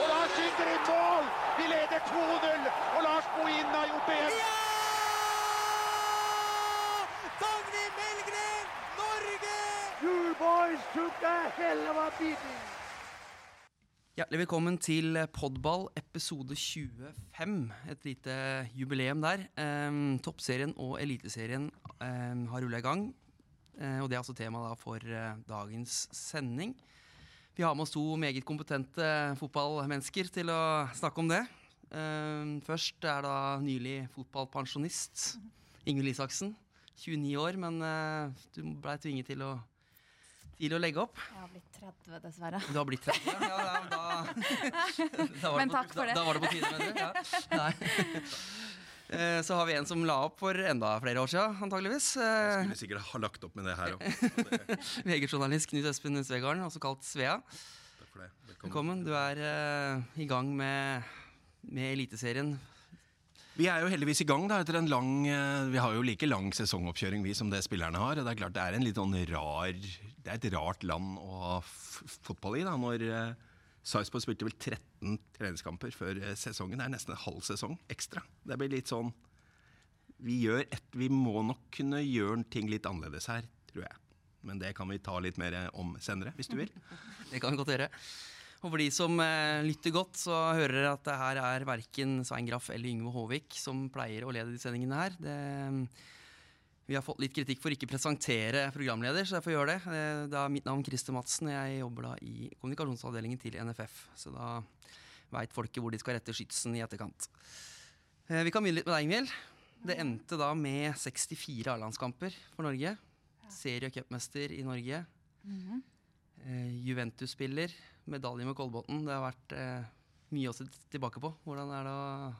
Og Lars skyter i mål! Vi leder 2-0, og Lars Bohin har gjort det igjen. Dagny Melgren, Norge! You boys took a hell of a beating. Hjertelig velkommen til Podball episode 25. Et lite jubileum der. Um, toppserien og Eliteserien um, har rulla i gang. Uh, og det er altså tema da for uh, dagens sending. Vi har med oss to meget kompetente fotballmennesker til å snakke om det. Um, først er da nylig fotballpensjonist Ingvild Isaksen. 29 år, men uh, du blei tvinget til å til å legge opp. Jeg har blitt 30, dessverre. Du har blitt 30, ja? ja da, da, da Men takk på- for det. Da, da var det på tide, mener du? Ja. Nei. Eh, Så har vi en som la opp for enda flere år siden, antageligvis. Jeg Skulle sikkert ha lagt opp med det her òg. VG-journalist Knut Espen Svegarden, også kalt Svea. Takk for det. Velkommen. Velkommen. Du er uh, i gang med, med Eliteserien. Vi er jo heldigvis i gang da, etter en lang eh, Vi har jo like lang sesongoppkjøring vi som det spillerne har. og Det er klart det er en litt sånn rar Det er et rart land å ha fotball i. da, når eh, Sarpsborg spilte vel 13 treningskamper før eh, sesongen. Det er nesten en halv sesong ekstra. Det blir litt sånn Vi et, vi må nok kunne gjøre ting litt annerledes her, tror jeg. Men det kan vi ta litt mer om senere, hvis du vil. Det kan vi godt gjøre. Og for de som eh, lytter godt, så hører dere at det her er verken Svein Graff eller Yngve Håvik som pleier å lede de sendingene her. Det, vi har fått litt kritikk for ikke presentere programleder, så jeg får gjøre det. Eh, Det er mitt navn Christer Madsen, jeg jobber da i kommunikasjonsavdelingen til NFF. Så da veit folket hvor de skal rette skytsen i etterkant. Eh, Vi kan begynne litt med deg, Ingvild. Det endte da med 64 A-landskamper for Norge. Serie- og cupmester i Norge. Eh, Juventus-spiller, medalje med Kolbotn. Det har vært mye å se tilbake på. Hvordan er det å,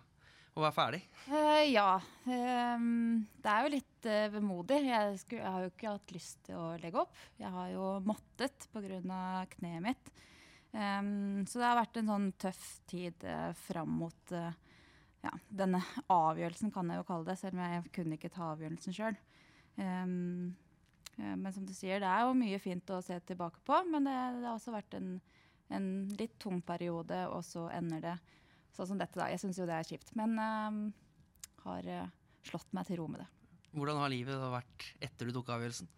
å være ferdig? Uh, ja. Um, det er jo litt uh, vemodig. Jeg, skulle, jeg har jo ikke hatt lyst til å legge opp. Jeg har jo måttet pga. kneet mitt. Um, så det har vært en sånn tøff tid uh, fram mot uh, ja, denne avgjørelsen, kan jeg jo kalle det. Selv om jeg kunne ikke ta avgjørelsen sjøl. men som du sier, det er jo mye fint å se tilbake på. Men det, det har også vært en, en litt tung periode, og så ender det sånn som dette. da. Jeg syns jo det er kjipt, men uh, har eh, slått meg til ro med det. Hvordan har livet vært etter du tok avgjørelsen?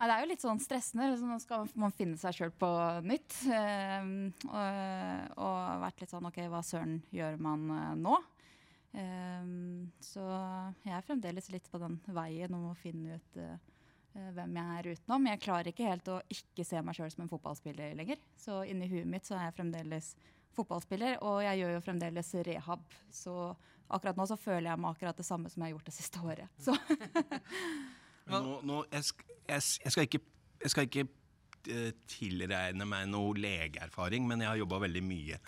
Ja, det er jo litt sånn stressende. Så nå skal man finne seg sjøl på nytt. Uh, og, og vært litt sånn OK, hva søren gjør man uh, nå? Uh, så jeg er fremdeles litt på den veien om å finne ut eh, hvem jeg er utenom. Jeg klarer ikke helt å ikke se meg sjøl som en fotballspiller lenger. Så inni huet mitt så er jeg fremdeles fotballspiller, og jeg gjør jo fremdeles rehab. Så akkurat nå så føler jeg meg akkurat det samme som jeg har gjort det siste året. Så Nå, nå, jeg, jeg, jeg skal ikke, jeg skal ikke eh, tilregne meg noe legeerfaring, men jeg har jobba veldig mye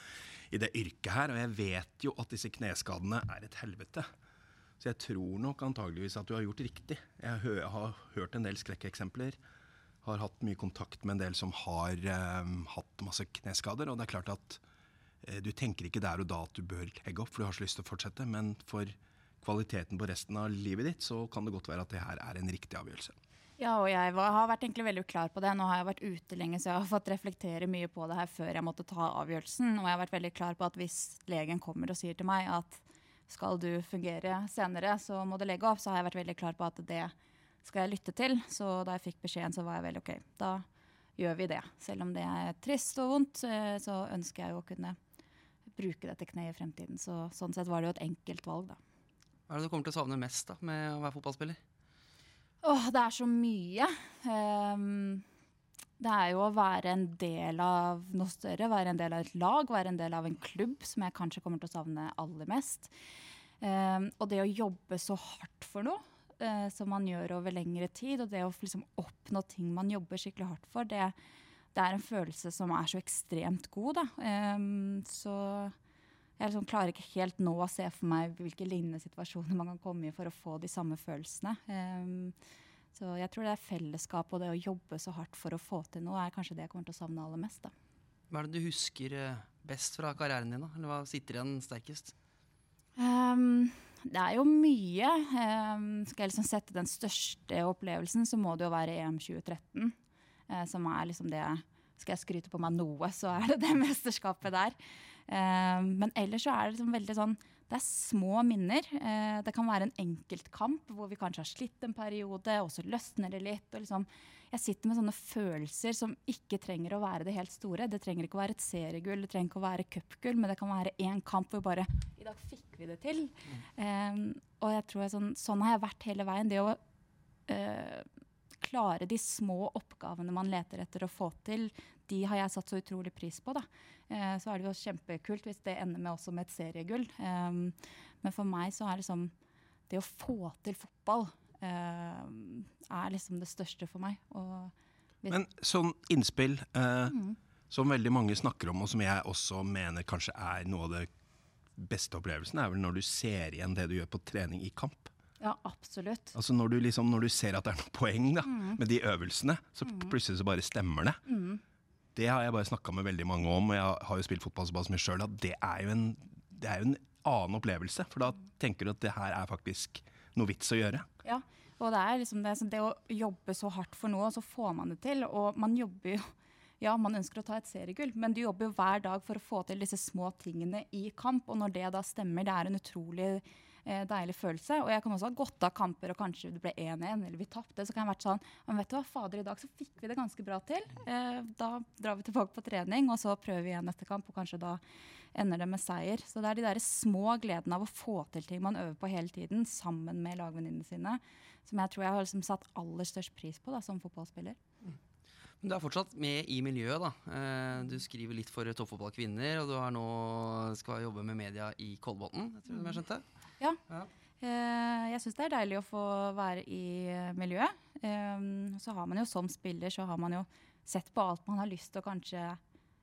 i det yrket her, og jeg vet jo at disse kneskadene er et helvete. Så jeg tror nok antageligvis at du har gjort riktig. Jeg har hørt en del skrekkeksempler. Har hatt mye kontakt med en del som har eh, hatt masse kneskader. Og det er klart at du tenker ikke der og da at du bør legge opp, for du har så lyst til å fortsette. Men for kvaliteten på resten av livet ditt, så kan det godt være at det her er en riktig avgjørelse. Ja, og jeg har vært egentlig veldig klar på det. Nå har jeg vært ute lenge, så jeg har fått reflektere mye på det her før jeg måtte ta avgjørelsen. Og jeg har vært veldig klar på at hvis legen kommer og sier til meg at skal du fungere senere, så må du legge opp, så har jeg vært veldig klar på at det skal jeg lytte til. Så da jeg fikk beskjeden, så var jeg veldig OK. Da gjør vi det. Selv om det er trist og vondt, eh, så ønsker jeg jo å kunne bruke dette kneet i fremtiden. Så sånn sett var det jo et enkelt valg, da. Hva er det du kommer til å savne mest da, med å være fotballspiller? Åh, det er så mye. Um, det er jo å være en del av noe større, være en del av et lag, være en del av en klubb, som jeg kanskje kommer til å savne aller mest. Um, og det å jobbe så hardt for noe, eh, som man gjør over lengre tid, og det å liksom oppnå ting man jobber skikkelig hardt for, det, det er en følelse som er så ekstremt god. Da. Um, så jeg liksom klarer ikke helt nå å se for meg hvilke lignende situasjoner man kan komme i for å få de samme følelsene. Um, så jeg tror det er fellesskap og det å jobbe så hardt for å få til noe, er kanskje det jeg kommer til å savne aller mest. Da. Hva er det du husker eh, best fra karrieren din? da? Eller hva sitter igjen sterkest? Um, det er jo mye. Um, skal jeg liksom sette den største opplevelsen, så må det jo være EM 2013. eh, som er liksom det skal jeg skryte på meg noe, så er det det mesterskapet der. Eh, men ellers så er det liksom veldig sånn Det er små minner. Eh, det kan være en enkeltkamp hvor vi kanskje har slitt en periode, og så løsner det litt. og liksom jeg sitter med sånne følelser som ikke trenger å være det helt store. Det trenger ikke å være et seriegull, det trenger ikke å være cupgull, men det kan være én kamp hvor bare I dag fikk vi det til. Mm. Um, og jeg tror jeg sånn, sånn har jeg vært hele veien. Det å uh, klare de små oppgavene man leter etter å få til, de har jeg satt så utrolig pris på. da. Uh, så er det jo kjempekult hvis det ender med også med et seriegull. Um, men for meg så er liksom det å få til fotball uh, er liksom det største for meg. Men sånn innspill uh, mm. som veldig mange snakker om, og som jeg også mener kanskje er noe av det beste opplevelsen, er vel når du ser igjen det du gjør på trening i kamp. Ja, absolutt. Altså når du, liksom, når du ser at det er noe poeng da, mm. med de øvelsene, så mm. plutselig så bare stemmer det. Mm. Det har jeg bare snakka med veldig mange om, og jeg har jo spilt fotball såpass mye sjøl at det er, en, det er jo en annen opplevelse. For da tenker du at det her er faktisk noe vits å gjøre. Ja, og det er liksom det, det, å jobbe så hardt for noe, og så får man det til. Og man jobber jo Ja, man ønsker å ta et seriegull, men du jobber jo hver dag for å få til disse små tingene i kamp. Og når det da stemmer, det er en utrolig eh, deilig følelse. Og jeg kan også ha gått av kamper og kanskje det ble 1-1 eller vi tapte. Så kan jeg ha vært sånn Men vet du hva, fader, i dag så fikk vi det ganske bra til. Eh, da drar vi tilbake på trening, og så prøver vi igjen neste kamp, og kanskje da ender det med seier. Så det er de der små gledene av å få til ting man øver på hele tiden, sammen med lagvenninnene sine, som jeg tror jeg har liksom satt aller størst pris på da, som fotballspiller. Men du er fortsatt med i miljøet. da. Eh, du skriver litt for Toppfotball kvinner, og du nå skal jobbe med media i Kolbotn, jeg tror jeg skjønte? Ja. ja. Eh, jeg syns det er deilig å få være i miljøet. Eh, så har man jo som spiller så har man jo sett på alt man har lyst til å kanskje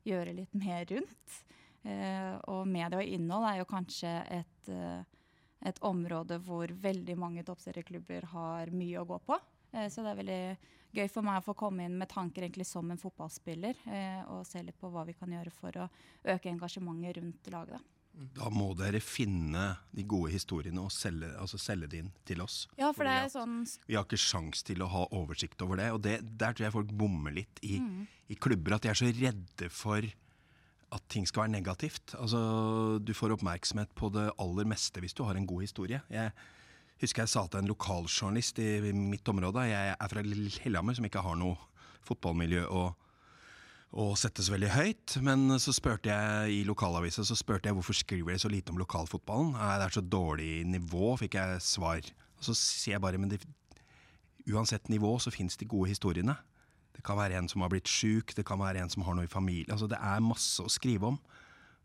gjøre litt mer rundt. Og media og innhold er jo kanskje et et område hvor veldig mange toppserieklubber har mye å gå på. Eh, så det er veldig gøy for meg å få komme inn med tanker egentlig som en fotballspiller, eh, og se litt på hva vi kan gjøre for å øke engasjementet rundt laget. Da må dere finne de gode historiene og selge, altså selge det inn til oss. Ja, for det er sånn... Vi har ikke sjans til å ha oversikt over det. Og det, der tror jeg folk bommer litt i, mm. i klubber. At de er så redde for at ting skal være negativt. Altså, du får oppmerksomhet på det aller meste hvis du har en god historie. Jeg husker jeg sa til en lokaljournalist i mitt område, jeg er fra Lillehammer, som ikke har noe fotballmiljø å, å sette så veldig høyt. Men så spurte jeg i lokalavisa så spurte jeg hvorfor skriver de så lite om lokalfotballen. Det er så dårlig nivå, fikk jeg svar. Og så sier jeg bare men det, uansett nivå så fins de gode historiene. Det kan være en som har blitt sjuk, det kan være en som har noe i familie. Altså, det er masse å skrive om.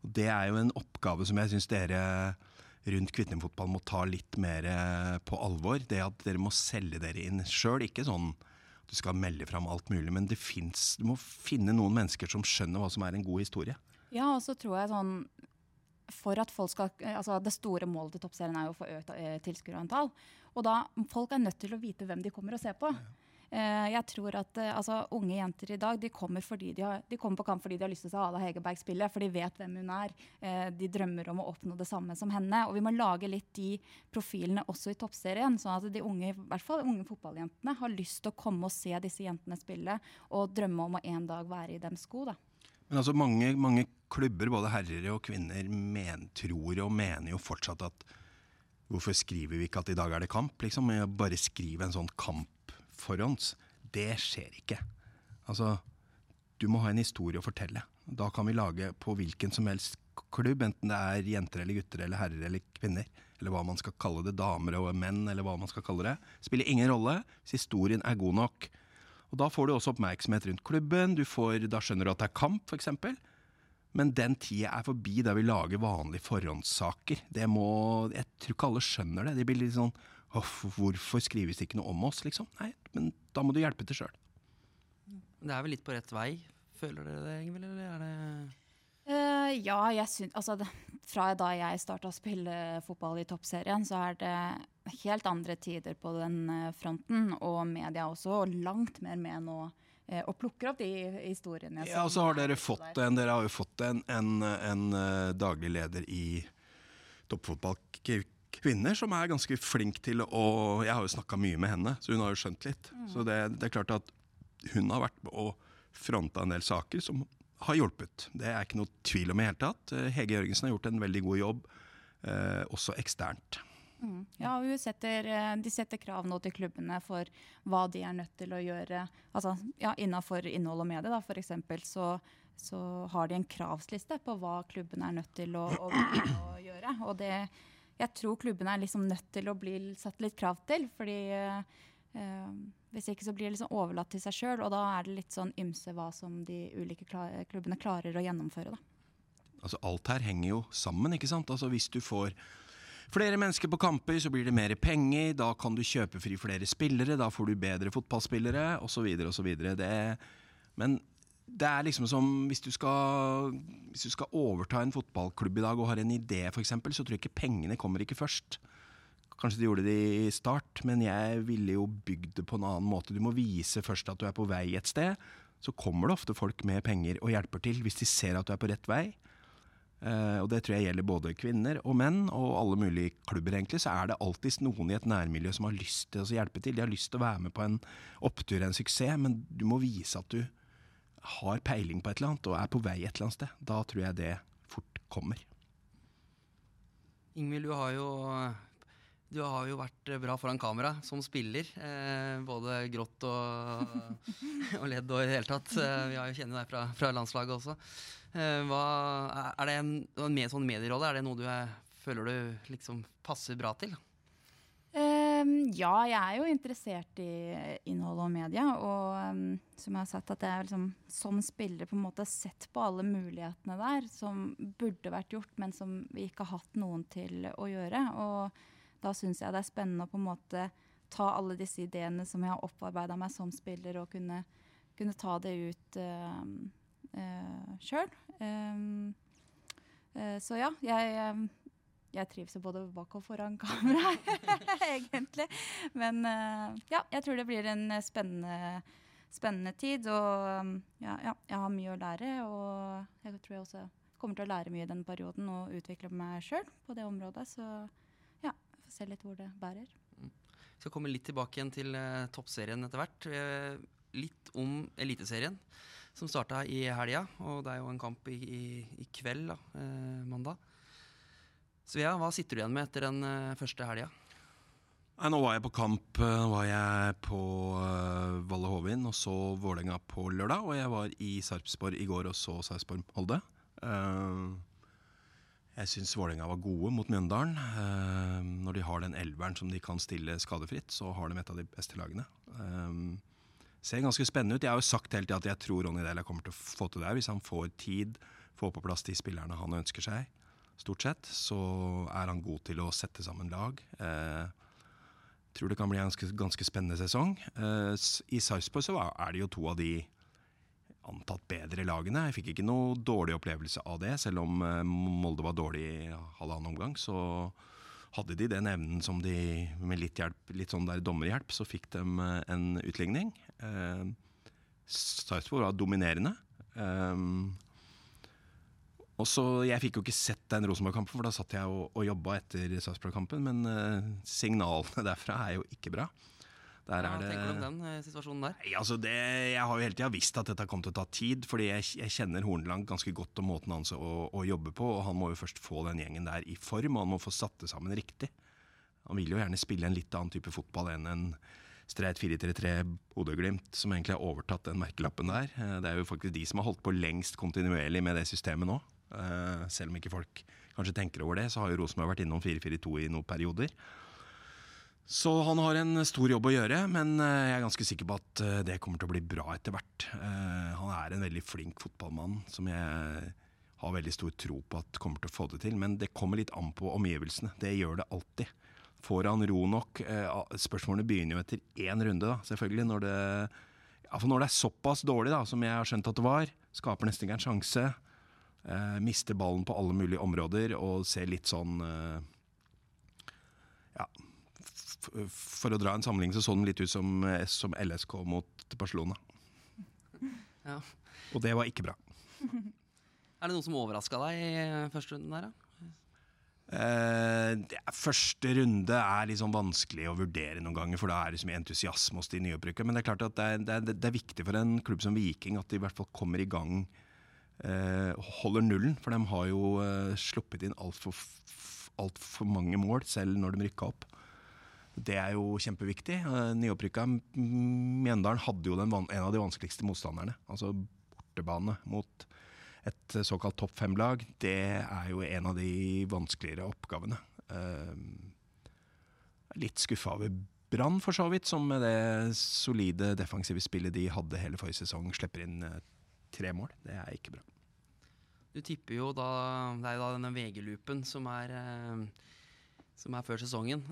Og det er jo en oppgave som jeg syns dere rundt Kvittingfotball må ta litt mer eh, på alvor. Det at dere må selge dere inn sjøl. Ikke sånn du skal melde fram alt mulig, men det finnes, du må finne noen mennesker som skjønner hva som er en god historie. Ja, og så tror jeg sånn for at folk skal, altså Det store målet til Toppserien er jo å få økt eh, tilskuerantall. Og da folk er nødt til å vite hvem de kommer og ser på. Ja. Eh, jeg tror at eh, altså, Unge jenter i dag de kommer, de, har, de kommer, på kamp fordi de har lyst til å se Ada Hegerberg spille, for de vet hvem hun er. Eh, de drømmer om å oppnå det samme som henne. Og vi må lage litt de profilene også i toppserien, sånn at de unge, i hvert fall unge fotballjentene har lyst til å komme og se disse jentene spille, og drømme om å en dag være i dems sko. da. Men altså mange, mange klubber, både herrer og kvinner, men, tror og mener jo fortsatt at Hvorfor skriver vi ikke at i dag er det kamp? Liksom? Bare skriv en sånn kamp forhånds. Det skjer ikke. Altså, du må ha en historie å fortelle. Da kan vi lage på hvilken som helst klubb, enten det er jenter eller gutter eller herrer eller kvinner, eller hva man skal kalle det, damer og menn, eller hva man skal kalle det. Spiller ingen rolle hvis historien er god nok. Og Da får du også oppmerksomhet rundt klubben, får, da skjønner du at det er kamp, f.eks. Men den tida er forbi der vi lager vanlige forhåndssaker. Det må, Jeg tror ikke alle skjønner det. De blir litt sånn Hvorfor skrives det ikke noe om oss, liksom? Nei, men da må du hjelpe til sjøl. Det er vel litt på rett vei, føler dere det, Ingvild? Eller er det uh, Ja, jeg syns Altså, det, fra da jeg starta å spille fotball i toppserien, så er det helt andre tider på den eh, fronten. Og media også, og langt mer med nå. Uh, og plukker opp de historiene. Ja, og så har dere fått en, dere har jo fått en, en, en daglig leder i toppfotball kvinner som er ganske flink til å Jeg har jo snakka mye med henne, så hun har jo skjønt litt. Mm. Så det, det, er klart at hun har vært å fronta en del saker som har hjulpet. Det er ikke noe tvil om i hele tatt. Eh, Hege Jørgensen har gjort en veldig god jobb, eh, også eksternt. Mm. Ja, og setter, eh, De setter krav nå til klubbene for hva de er nødt til å gjøre. Altså, ja, Innenfor innhold og medie, eksempel, så, så har de en kravsliste på hva klubbene er nødt til å, å, å gjøre. Og det, jeg tror klubbene er liksom nødt til å bli satt litt krav til. fordi eh, hvis ikke så blir det liksom overlatt til seg sjøl, og da er det litt sånn ymse hva som de ulike klubbene klarer å gjennomføre. da. Altså Alt her henger jo sammen. ikke sant? Altså Hvis du får flere mennesker på kamper, så blir det mer penger. Da kan du kjøpe fri flere spillere, da får du bedre fotballspillere osv. osv. Men det er liksom som hvis du, skal, hvis du skal overta en fotballklubb i dag og har en idé, f.eks., så tror jeg ikke pengene kommer ikke først. Kanskje de gjorde det i start, men jeg ville jo bygd det på en annen måte. Du må vise først at du er på vei et sted. Så kommer det ofte folk med penger og hjelper til hvis de ser at du er på rett vei. Uh, og det tror jeg gjelder både kvinner og menn, og alle mulige klubber, egentlig. Så er det alltid noen i et nærmiljø som har lyst til å hjelpe til. De har lyst til å være med på en opptur, en suksess, men du må vise at du har peiling på et eller annet og er på vei et eller annet sted. Da tror jeg det fort kommer. Ingvild, du har jo du har jo vært bra foran kamera som spiller. Eh, både grått og, og ledd og i det hele tatt. Eh, vi har jo kjenner deg fra, fra landslaget også. Eh, hva, er det en, en sånn medierolle, er det noe du er, føler du liksom passer bra til? Um, ja, jeg er jo interessert i innhold og media. Og um, som jeg har sagt, at jeg liksom, som spiller på en måte sett på alle mulighetene der som burde vært gjort, men som vi ikke har hatt noen til å gjøre. Og da syns jeg det er spennende å på en måte ta alle disse ideene som jeg har opparbeida meg som spiller, og kunne, kunne ta det ut uh, uh, sjøl. Um, uh, så ja, jeg, jeg trives både bak og foran kamera, egentlig. Men uh, ja, jeg tror det blir en spennende, spennende tid. Og ja, ja, jeg har mye å lære, og jeg tror jeg også kommer til å lære mye i den perioden og utvikle meg sjøl på det området. Så får se litt hvor det bærer. Vi skal komme litt tilbake igjen til uh, toppserien etter hvert. Uh, litt om Eliteserien, som starta i helga. Og det er jo en kamp i, i, i kveld, da, uh, mandag. Svea, hva sitter du igjen med etter den første helga? Nå var jeg på kamp. Nå var jeg på uh, Valle Hovin og så Vålerenga på lørdag. Og jeg var i Sarpsborg i går og så Sarpsborg-Molde. Uh, jeg syns Vålerenga var gode mot Mjøndalen. Uh, når de har den elveren som de kan stille skadefritt, så har de et av de beste lagene. Uh, ser ganske spennende ut. Jeg har jo sagt hele tida at jeg tror Ronny Deila kommer til å få til det hvis han får tid, får på plass de spillerne han ønsker seg. Stort sett så er han god til å sette sammen lag. Eh, tror det kan bli en ganske, ganske spennende sesong. Eh, I Sarpsborg så er det jo to av de antatt bedre lagene. Jeg fikk ikke noe dårlig opplevelse av det. Selv om eh, Molde var dårlig i halvannen omgang, så hadde de den evnen som de med litt hjelp, litt sånn der dommerhjelp, så fikk de eh, en utligning. Eh, Sarpsborg var dominerende. Eh, og så, Jeg fikk jo ikke sett den Rosenborg-kampen, for da satt jeg og, og jobba etter Sarpsborg-kampen. Men uh, signalene derfra er jo ikke bra. Der Hva det... tenker du om den eh, situasjonen der? Nei, altså det, jeg har jo hele tida visst at dette kom til å ta tid, fordi jeg, jeg kjenner Horneland ganske godt om måten hans å, å, jobbe på. og Han må jo først få den gjengen der i form, og han må få satt det sammen riktig. Han vil jo gjerne spille en litt annen type fotball enn en streit 4-3-3 Bodø-Glimt, som egentlig har overtatt den merkelappen der. Eh, det er jo faktisk de som har holdt på lengst kontinuerlig med det systemet nå. Eh, selv om ikke folk kanskje tenker over det, så har jo Rosenborg vært innom 4-4-2 i noen perioder. Så han har en stor jobb å gjøre, men eh, jeg er ganske sikker på at eh, det kommer til å bli bra etter hvert. Han er en veldig flink fotballmann som jeg har veldig stor tro på at kommer til å få det til. Men det kommer litt an på omgivelsene. Det gjør det alltid. Får han ro nok? Spørsmålene begynner jo etter én runde, da, selvfølgelig. Når det, ja, når det er såpass dårlig da, som jeg har skjønt at det var, skaper nesten ikke en sjanse. Mister ballen på alle mulige områder og ser litt sånn ja, for å dra en sammenligning, så så den litt ut som, eh, som LSK mot Barcelona. Ja. Og det var ikke bra. er det noe som overraska deg i første runden der, da? Uh, det første runde er liksom vanskelig å vurdere noen ganger, for da er det så mye entusiasme hos de nyopprykka. Men det er klart at det er, det, er, det er, viktig for en klubb som Viking at de i hvert fall kommer i gang eh, holder nullen. For de har jo eh, sluppet inn altfor alt for mange mål, selv når de rykka opp. Det er jo kjempeviktig. Eh, nyopprykka Mjøndalen hadde jo den, en av de vanskeligste motstanderne. Altså bortebane mot et såkalt topp fem-lag, det er jo en av de vanskeligere oppgavene. Litt skuffa over Brann, for så vidt, som med det solide defensive spillet de hadde hele forrige sesong, slipper inn tre mål. Det er ikke bra. Du tipper jo da Det er jo da denne VG-loopen som uh, som er før sesongen.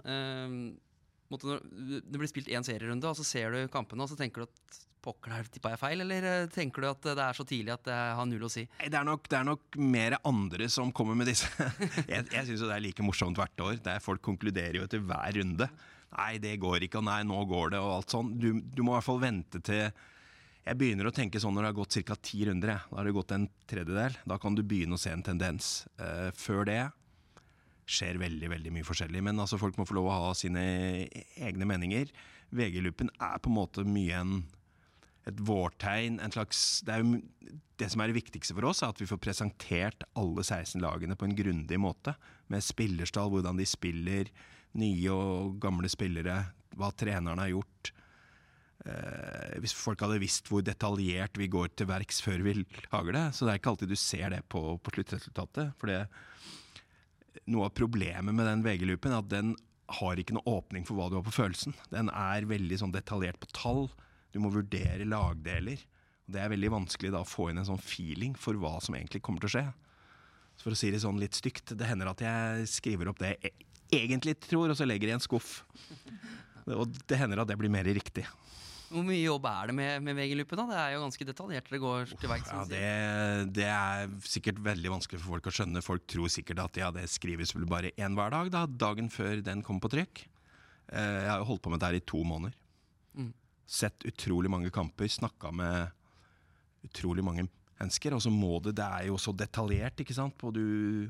det blir spilt én serierunde, og så ser du kampene, og så tenker du at Pokker, tippa jeg feil, eller eh, tenker du at det er så tidlig at det har null å si? Det er nok, det er nok mer andre som kommer med disse. jeg jeg syns det er like morsomt hvert år. Der folk konkluderer jo etter hver runde. Nei, det går ikke, og nei, nå går det, og alt sånn. Du, du må i hvert fall vente til Jeg begynner å tenke sånn når det har gått ca. ti runder. Da har det gått en tredjedel. Da kan du begynne å se en tendens. Uh, før det skjer veldig veldig mye forskjellig. Men altså, folk må få lov å ha sine egne meninger. VG-loopen er på en måte mye en et vårtegn, en slags det, jo, det, som er det viktigste for oss, er at vi får presentert alle 16 lagene på en grundig måte. Med spillerstall, hvordan de spiller, nye og gamle spillere, hva trenerne har gjort. Eh, hvis folk hadde visst hvor detaljert vi går til verks før vi lager det. Så det er ikke alltid du ser det på, på sluttresultatet. For det, noe av problemet med den VG-loopen er at den har ikke noe åpning for hva du har på følelsen. Den er veldig sånn detaljert på tall. Du må vurdere lagdeler. Det er veldig vanskelig da å få inn en sånn feeling for hva som egentlig kommer til å skje. Så for å si det sånn litt stygt, det hender at jeg skriver opp det jeg egentlig tror, og så legger jeg i en skuff. Og det hender at det blir mer riktig. Hvor mye jobb er det med, med VG-luppen? Det er jo ganske detaljert. Det går til verks. Ja, det, det, er sikkert veldig vanskelig for folk å skjønne. Folk tror sikkert at ja, det skrives vel bare én hver dag, da, dagen før den kommer på trykk. Eh, jeg har jo holdt på med det her i to måneder. Mm sett utrolig mange kamper, snakka med utrolig mange mennesker. Og så må det Det er jo så detaljert, ikke sant. Og du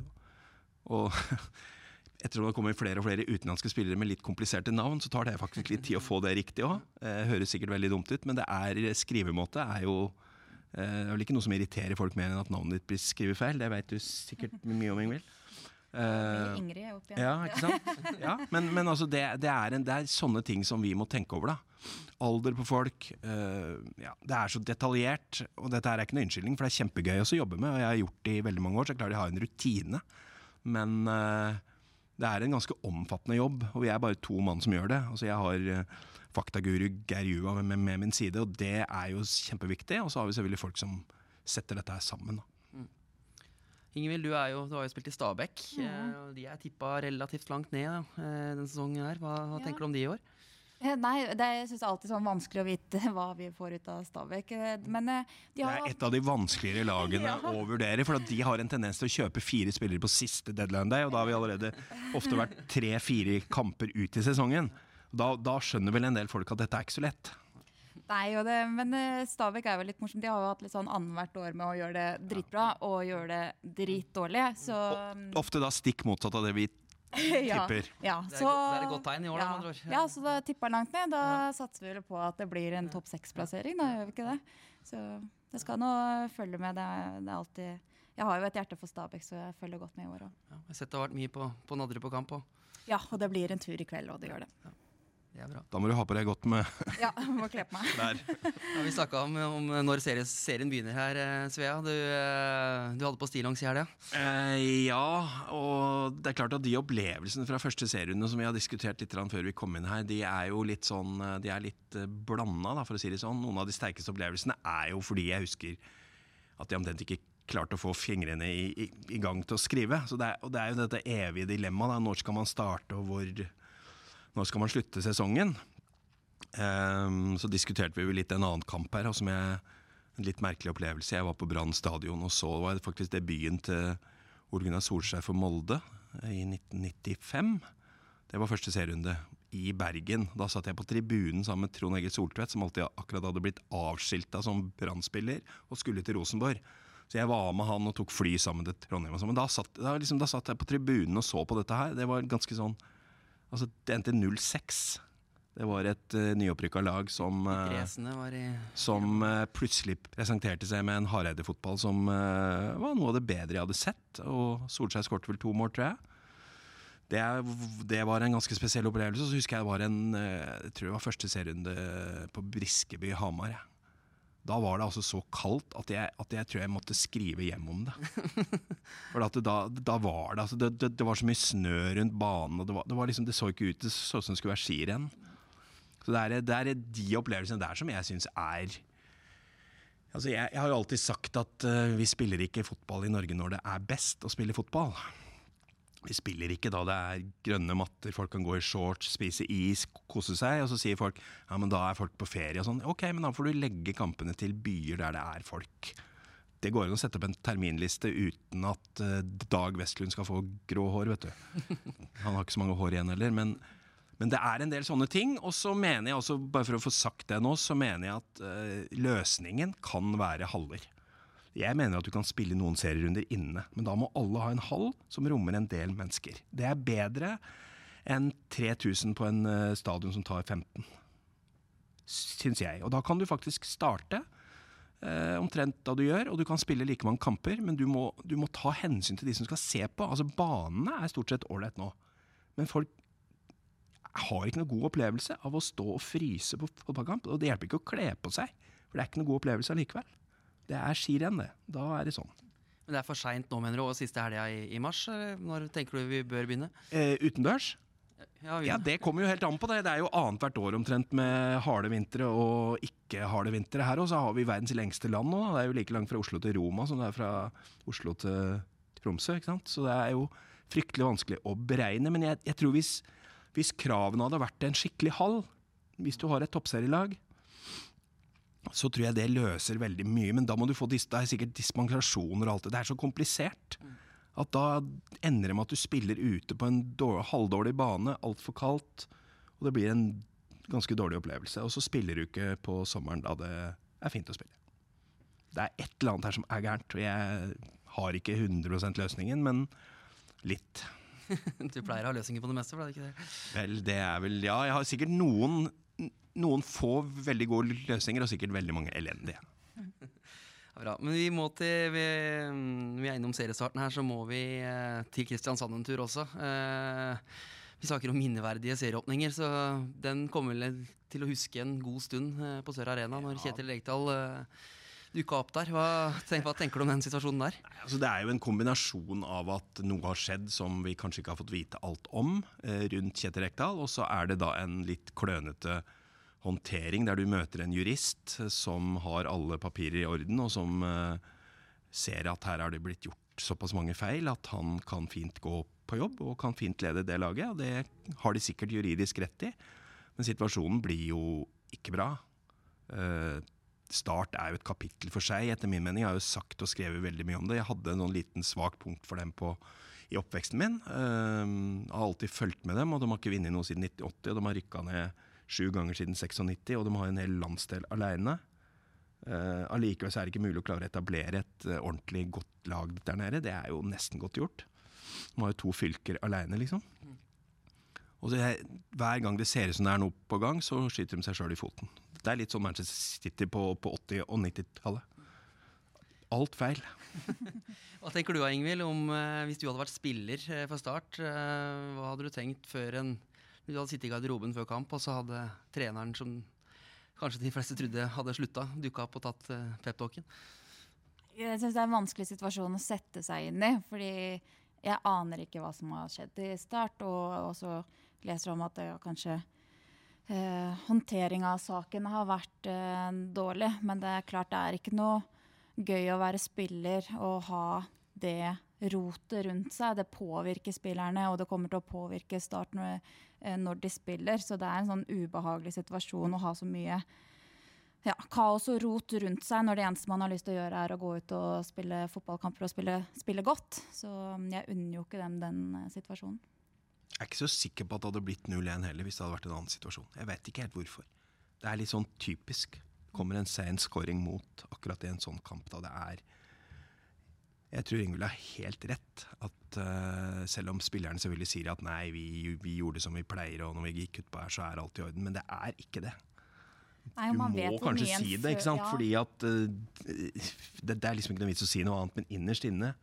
Og etter at det kommer flere og flere utenlandske spillere med litt kompliserte navn, så tar det faktisk litt tid å få det riktig òg. Eh, høres sikkert veldig dumt ut, men det er skrivemåte er jo eh, Det er vel ikke noe som irriterer folk mer enn at navnet ditt blir skrevet feil. Det vet du sikkert mye om, Ingvild. Uh, Ingrid er oppe igjen. Ja, ikke sant? Ja, men, men altså det, det, er en, det, er sånne ting som vi må tenke over. da. Alder på folk. Uh, ja, det er så detaljert. Og dette er ikke noe unnskyldning, for det er kjempegøy å jobbe med. Og jeg har gjort det i veldig mange år, så jeg klarer å ha en rutine. Men uh, det er en ganske omfattende jobb, og vi er bare to mann som gjør det. Altså Jeg har faktaguru Geir Jua med, med, med, min side, og det er jo kjempeviktig. Og så har vi selvfølgelig folk som setter dette her sammen. da. Ingvild, du, jo, du, har jo spilt i Stabæk. Mm. De er tippa relativt langt ned da, eh, denne sesongen. her. Hva, hva ja. tenker du om de i år? Eh, nei, det er, jeg alltid sånn vanskelig å vite hva vi får ut av Stabæk. Men de har Det er et av de vanskeligere lagene ja. å vurdere. For de har en tendens til å kjøpe fire spillere på siste deadline day, og da har vi allerede ofte vært tre-fire kamper ut i sesongen. Da, da skjønner vel en del folk at dette er ikke så lett. Nei, det, men Stabæk er jo litt morsomt. De har jo hatt litt sånn annethvert år med å gjøre det dritbra og gjøre det dritdårlig. Så Ofte da stikk motsatt av det vi tipper. ja, det, er så, det, er et godt tegn i år, ja, da. Ja. ja, så da tipper langt ned. Da ja. satser vi vel på at det blir en topp seks-plassering, da gjør vi ikke det? Så det skal nå følge med. Det er, det er alltid jeg har jo et hjerte for Stabæk, så jeg følger godt med i år òg. Ja, jeg har sett det har vært mye på, på Nadderud på kamp òg. Ja, og det blir en tur i kveld, og det gjør det. Ja. Da må du ha på deg godt med Ja, må kle på meg. ja, vi snakka om, om, når serien, serien begynner her, eh, Svea. Du, eh, du hadde på stillongs i helga? Eh, ja, og det er klart at de opplevelsene fra første serierunde som vi har diskutert litt før vi kom inn her, de er jo litt sånn De er litt blanda, for å si det sånn. Noen av de sterkeste opplevelsene er jo fordi jeg husker at de omtrent ikke klarte å få fingrene i, i, i, gang til å skrive. Så det er, og det er jo dette evige dilemmaet. Når skal man starte, og hvor nå skal man slutte sesongen. Um, så diskuterte vi litt en annen kamp her, som jeg, en litt merkelig opplevelse. Jeg var på Brann stadion og så var det faktisk debuten til Ole Gunnar Solskjær for Molde i 1995. Det var første serierunde i Bergen. Da satt jeg på tribunen sammen med Trond Egil Soltvedt, som alltid akkurat hadde blitt avskilta som brann og skulle til Rosenborg. Så jeg var med han og tok fly sammen til Trondheim. Sånn. Men da satt, da, liksom, da satt jeg på tribunen og så på dette her. Det var ganske sånn Altså, det endte 0-6. Det var et uh, nyopprykka lag som uh, var i som uh, plutselig presenterte seg med en Hareide-fotball som uh, var noe av det bedre jeg hadde sett. Og Solskjær skåret vel to mål, tror jeg. Det, det, var en ganske spesiell opplevelse. Så husker jeg det var en Jeg tror det var første serierunde på Briskeby Hamar. Ja. Da var det altså så kaldt at jeg, at jeg, tror jeg måtte skrive hjem om det. For det, da, da, var det, altså, det, det, det var så mye snø rundt banen, og det, var, var liksom, det så ikke ut det så ut som det skulle være skirenn. Så det er, det er de opplevelsene der som jeg syns er Altså jeg, jeg, har jo alltid sagt at uh, vi spiller ikke fotball i Norge når det er best å spille fotball. Vi spiller ikke da det er grønne matter, folk kan gå i shorts, spise is, kose seg. Og så sier folk ja, men da er folk på ferie og sånn. Ok, men da får du legge kampene til byer der det er folk. Det går an å sette opp en terminliste uten at uh, Dag Vestlund skal få grå hår, vet du. Han har ikke så mange hår igjen heller. men men det er en del sånne ting. Og så mener jeg også, bare for å få sagt det nå, så mener jeg at uh, løsningen kan være haller. Jeg mener at du kan spille noen serierunder inne, men da må alle ha en hall som rommer en del mennesker. Det er bedre enn 3000 på en uh, stadion som tar 15. Syns jeg. Og da kan du faktisk starte uh, omtrent da du gjør, og du kan spille like mange kamper, men du må, du må ta hensyn til de som skal se på. Altså Banene er stort sett ålreit nå, men folk har ikke noe god opplevelse av å stå og fryse på fotballkamp. Og det hjelper ikke å kle på seg, for det er ikke noe god opplevelse allikevel. Det er skirenn, det. Da er det sånn. Men det er for seint nå, mener du, og siste helga i, i, mars? Når tenker du vi bør begynne? Eh, utendørs? Ja, ja, Det kommer jo helt an på det. Det er jo annethvert år omtrent med harde vintre og ikke harde vintre her. Og så har vi verdens lengste land nå. Det er jo like langt fra Oslo til Roma som det er fra Oslo til Tromsø. ikke sant? Så det er jo fryktelig vanskelig å beregne. Men jeg, jeg tror hvis hvis kravene hadde vært en skikkelig hall, hvis du har et toppserielag, så tror jeg det løser veldig mye. Men da må du få dis det er sikkert dispensasjoner og alt det. Det er så komplisert. At da ender det med at du spiller ute på en dårlig, halvdårlig bane, altfor kaldt. Og det blir en ganske dårlig opplevelse. Og så spiller du ikke på sommeren da det er fint å spille. Det er et eller annet her som er gærent. Og jeg har ikke 100% løsningen, men litt. du pleier å ha løsninger på det meste, for det ikke det? Vel, det er vel Ja, jeg har sikkert noen, noen få veldig gode løsninger, og sikkert veldig mange elendige. Bra. Men vi må til vi, vi, er innom seriestarten her, så må vi eh, til Kristiansand en tur også. Eh, vi snakker om minneverdige serieåpninger, så den kommer vel til å huske en god stund eh, på Sør Arena når Kjetil Rekdal eh, dukka opp der. Hva, tenk, hva, tenker du om den situasjonen der? Altså, det er jo en kombinasjon av at noe har skjedd som vi kanskje ikke har fått vite alt om eh, rundt Kjetil Rekdal, og så er det da en litt klønete håndtering der du møter en jurist som har alle papirer i orden, og som eh, ser at her har det blitt gjort såpass mange feil at han kan fint gå på jobb og kan fint lede det laget. og Det har de sikkert juridisk rett i, men situasjonen blir jo ikke bra. Uh, Start er jo et kapittel for seg, etter min mening. Jeg har jo sagt og skrevet veldig mye om det. Jeg hadde noen liten svak punkt for dem på, i oppveksten min. Jeg har alltid fulgt med dem, og de har ikke vunnet noe siden 1980. Og de har rykka ned sju ganger siden 96, og de har en hel landsdel aleine. Uh, allikevel så er det ikke mulig å klare å etablere et uh, ordentlig godt lag der nede. Det er jo nesten godt gjort. De har jo to fylker aleine, liksom. Og det, Hver gang det ser ut som det er noe på gang, så skyter de seg sjøl i foten. Det er litt sånn Manchester City på, på 80- og 90-tallet. Alt feil. hva tenker du Ingvild, om eh, hvis du hadde vært spiller eh, for Start? Eh, hva hadde du tenkt før en Du hadde sittet i garderoben før kamp, og så hadde treneren som kanskje de fleste trodde hadde slutta, dukka opp og tatt uh, peptalken? Jeg syns det er en vanskelig situasjon å sette seg inn i. Fordi jeg aner ikke hva som har skjedd i Start, og så leser om at det kanskje eh, håndteringa av saken har vært eh, dårlig. Men det er klart det er ikke noe gøy å være spiller og ha det rotet rundt seg. Det påvirker spillerne, og det kommer til å påvirke Start når, eh, når de spiller. Så det er en sånn ubehagelig situasjon å ha så mye ja, kaos og rot rundt seg når det eneste man har lyst til å gjøre, er å gå ut og spille fotballkamper og spille, spille godt. Så jeg unner jo ikke dem den eh, situasjonen. Jeg er ikke så sikker på at det hadde blitt 0-1 heller hvis det hadde vært en annen situasjon. Jeg vet ikke helt hvorfor. Det er litt sånn typisk. Kommer en sen scoring mot akkurat i en sånn kamp da det er jeg tror Ingvild har helt rett. At uh, selv om spillerne selvfølgelig sier at nei, vi, vi, gjorde det som vi pleier, og når vi gikk utpå her, så er alt i orden. Men det er ikke det. Nei, du må kanskje si det, ikke sant? Ja. fordi at uh, det, det, er liksom ikke noe vits å si noe annet, men innerst inne,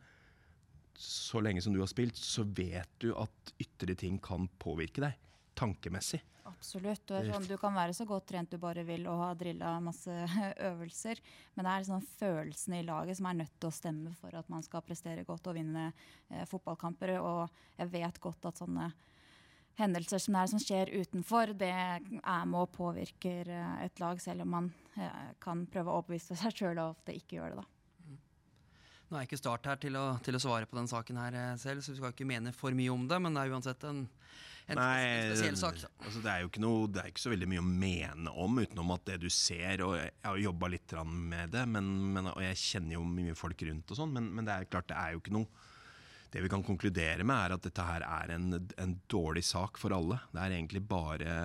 så lenge som du har spilt, så vet du at ytre ting kan påvirke deg tankemessig. Absolutt. Sånn, du kan være så godt trent du bare vil og ha drilla masse øvelser, men det er sånn følelsene i laget som er nødt til å stemme for at man skal prestere godt og vinne eh, fotballkamper. Og jeg vet godt at sånne hendelser som det er som skjer utenfor, det er med og påvirker eh, et lag, selv om man eh, kan prøve å overbevise seg sjøl og ofte ikke gjør det. da. Nå er jeg ikke Start her til å, til å, svare på den saken her eh, selv, så vi skal ikke mene for mye om det. Men det er uansett en, en Nei, spesiell sak. Altså, det, er jo ikke noe, det er ikke så veldig mye å mene om, utenom at det du ser Og jeg har jobba litt med det, men, men, og jeg kjenner jo mye folk rundt og sånn, men, men, det er klart det er jo ikke noe Det vi kan konkludere med, er at dette her er en, en dårlig sak for alle. Det er egentlig bare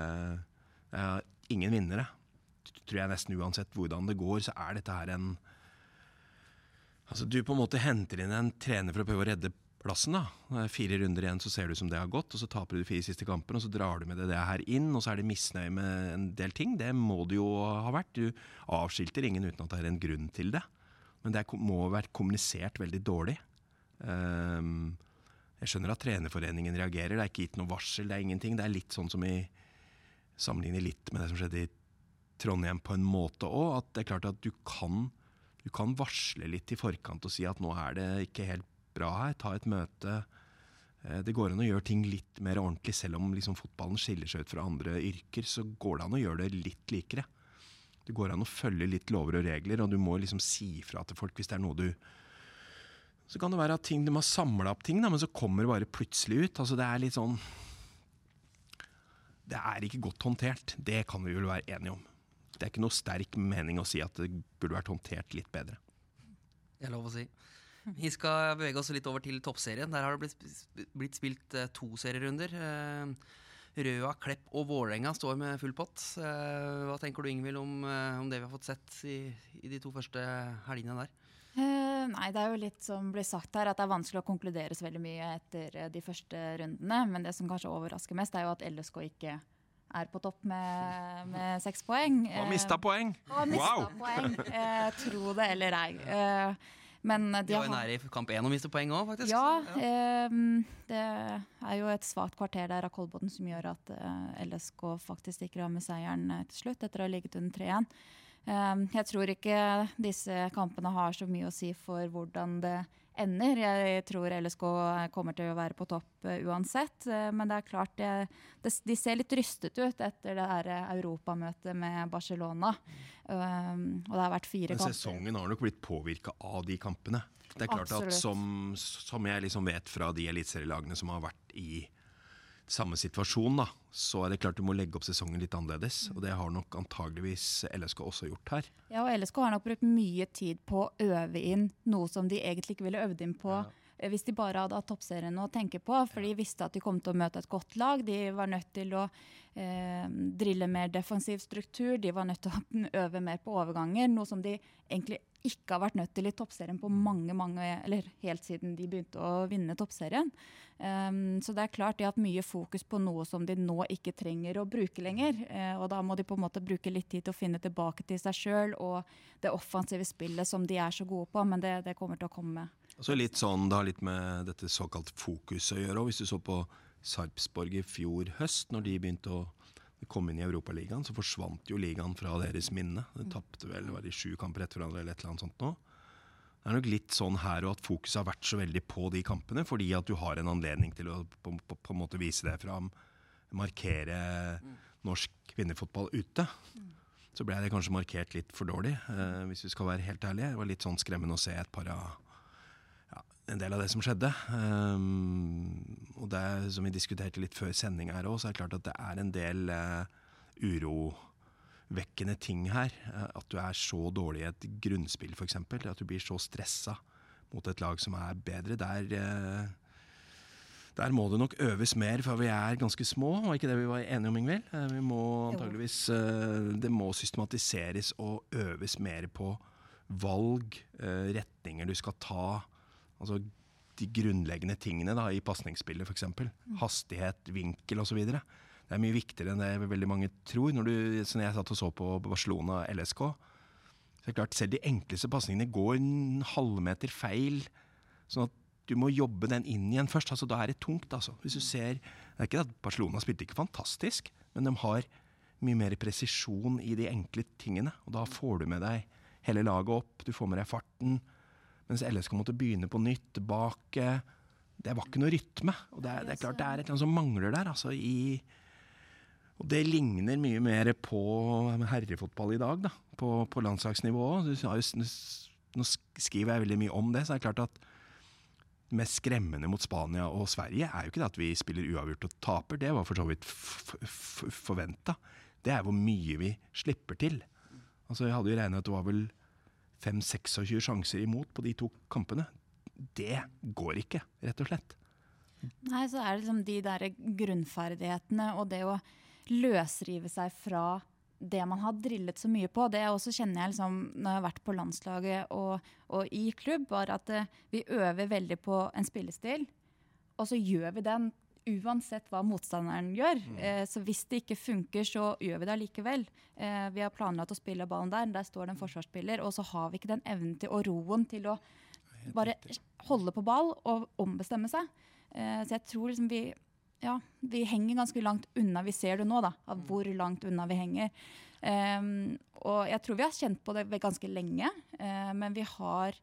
uh, ingen vinnere. Tror jeg nesten uansett hvordan det går, så er dette her en Altså Du på en måte henter inn en trener for å prøve å redde plassen. da. Fire runder igjen, så ser du som det har gått, og så taper du fire siste kampene, og så drar du med deg det her inn, og så er det misnøye med en del ting. Det må det jo ha vært. Du avskilter ingen uten at det er en grunn til det. Men det må ha vært kommunisert veldig dårlig. Um, jeg skjønner at trenerforeningen reagerer. Det er ikke gitt noe varsel, det er ingenting. Det er litt sånn som i Sammenligner litt med det som skjedde i Trondheim på en måte òg. At det er klart at du kan du kan varsle litt i forkant og si at nå er det ikke helt bra her, ta et møte. Eh, det går an å gjøre ting litt mer ordentlig, selv om liksom fotballen skiller seg ut fra andre yrker. Så går det an å gjøre det litt likere. Det går an å følge litt lover og regler, og du må liksom si fra til folk hvis det er noe du Så kan det være at ting, de har samla opp ting, da, men så kommer det bare plutselig ut. Altså Det er litt sånn Det er ikke godt håndtert. Det kan vi vel være enige om det er ikke noe sterk mening å si at det burde vært håndtert litt bedre. Det er lov å si. Vi skal bevege oss litt over til toppserien. Der har det blitt, spilt uh, to serierunder. Uh, Røa, Klepp og Vålerenga står med full pott. Uh, hva tenker du Ingvild om, om, det vi har fått sett i, i de to første helgene der? nei, det er jo litt som blir sagt her, at det er vanskelig å konkludere så veldig mye etter de første rundene. Men det som kanskje overrasker mest, er jo at LSK ikke er på topp med, med seks poeng. Og mista poeng! Og mista wow. poeng. Eh, tro det eller ei. Eh, men de, de var jo nære i kamp én å miste poeng òg, faktisk. Ja, ja. Eh, det er jo et svakt kvarter der av Kolbotn som gjør at eh, LSK faktisk stikker av med seieren eh, til slutt, etter å ha ligget under 3-1. Eh, jeg tror ikke disse kampene har så mye å si for hvordan det ender. Jeg tror LSK kommer til å være på topp uh, uansett. Uh, men det er klart det, det, de ser litt rystet ut etter det her eh, europamøtet med Barcelona. Um, og det har vært fire kamper. Men sesongen har nok blitt påvirka av de kampene. Det er klart Absolutt. at som, som jeg liksom vet fra de eliteserielagene som har vært i samme situasjon, da, så er det klart du må legge opp sesongen litt annerledes. Og det har nok antageligvis LSK også gjort her. Ja, og LSK har nok brukt mye tid på å øve inn noe som de egentlig ikke ville øvd inn på. Ja. Eh, hvis de bare hadde hatt toppserien å tenke på, for de visste at de kom til å møte et godt lag. De var nødt til å eh, drille mer defensiv struktur, de var nødt til å øve mer på overganger. Noe som de egentlig ikke har vært nødt til i toppserien på mange, mange, eller helt siden de begynte å vinne toppserien. Um, så det er klart de har hatt mye fokus på noe som de nå ikke trenger å bruke lenger. Uh, og da må de på en måte bruke litt tid til å finne tilbake til seg sjøl og det offensive spillet som de er så gode på, men det, det kommer til å komme. Så litt sånn, Det har litt med dette såkalt fokuset å gjøre. Og hvis du så på Sarpsborg i fjor høst, når de begynte å komme inn i Europaligaen, så forsvant jo ligaen fra deres minne. De tapte vel var de sju kamper etter hverandre eller et eller annet sånt nå. Det er nok litt sånn her og at fokuset har vært så veldig på de kampene, fordi at du har en anledning til å på, på, på en måte vise det fram, markere norsk kvinnefotball ute. Så ble det kanskje markert litt for dårlig, eh, hvis vi skal være helt ærlige. Det var litt sånn skremmende å se et par av en del av det som skjedde. Um, og det som vi diskuterte litt før sending her òg, så er det klart at det er en del uh, uro vekkende ting her. Eh, at du er så dårlig i et grunnspill, f.eks. At du blir så stressa mot et lag som er bedre. Der, eh, der må det nok øves mer, for vi er ganske små. Var ikke det vi var enige om, Ingvild? Vi må antageligvis Det må systematiseres og øves mer på valg, retninger du skal ta, Altså de grunnleggende tingene da, i pasningsspillet, f.eks. Hastighet, vinkel osv. Det er mye viktigere enn det veldig mange tror. Når, du, sånn jeg satt og så på Barcelona LSK, så er det klart selv de enkleste pasningene går en halvmeter feil. Sånn at du må jobbe den inn igjen først. altså Da er det tungt. altså. Hvis du ser, Det er ikke at Barcelona spilte ikke fantastisk, men de har mye mer presisjon i de enkle tingene. Og da får du med deg hele laget opp, du får med deg farten. Mens LSK måtte begynne på nytt, tilbake. Det var ikke noe rytme. Og det er, det er klart det er et eller annet som mangler der. altså i... Og det ligner mye mer på herrefotball i dag, da. På, på landslagsnivå. Nå skriver jeg veldig mye om det, så er det klart at det mest skremmende mot Spania og Sverige er jo ikke det at vi spiller uavgjort og taper, det var for så vidt forventa. Det er hvor mye vi slipper til. Altså Jeg hadde jo regna at det var vel 5-26 sjanser imot på de to kampene. Det går ikke, rett og slett. Nei, så er det liksom de der grunnferdighetene og det å løsrive seg fra det man har drillet så mye på. Det også kjenner jeg liksom, når jeg har vært på landslaget og, og i klubb, var at uh, vi øver veldig på en spillestil, og så gjør vi den uansett hva motstanderen gjør. Mm. Eh, så hvis det ikke funker, så gjør vi det allikevel. Eh, vi har planlagt å spille ballen der, der står det en forsvarsspiller, og så har vi ikke den evnen til, og roen til å bare holde på ball og ombestemme seg. så jeg tror liksom vi ja, vi henger ganske langt unna. Vi ser det nå, da, av mm. hvor langt unna vi henger. Um, og jeg tror vi har kjent på det ganske lenge, uh, men vi har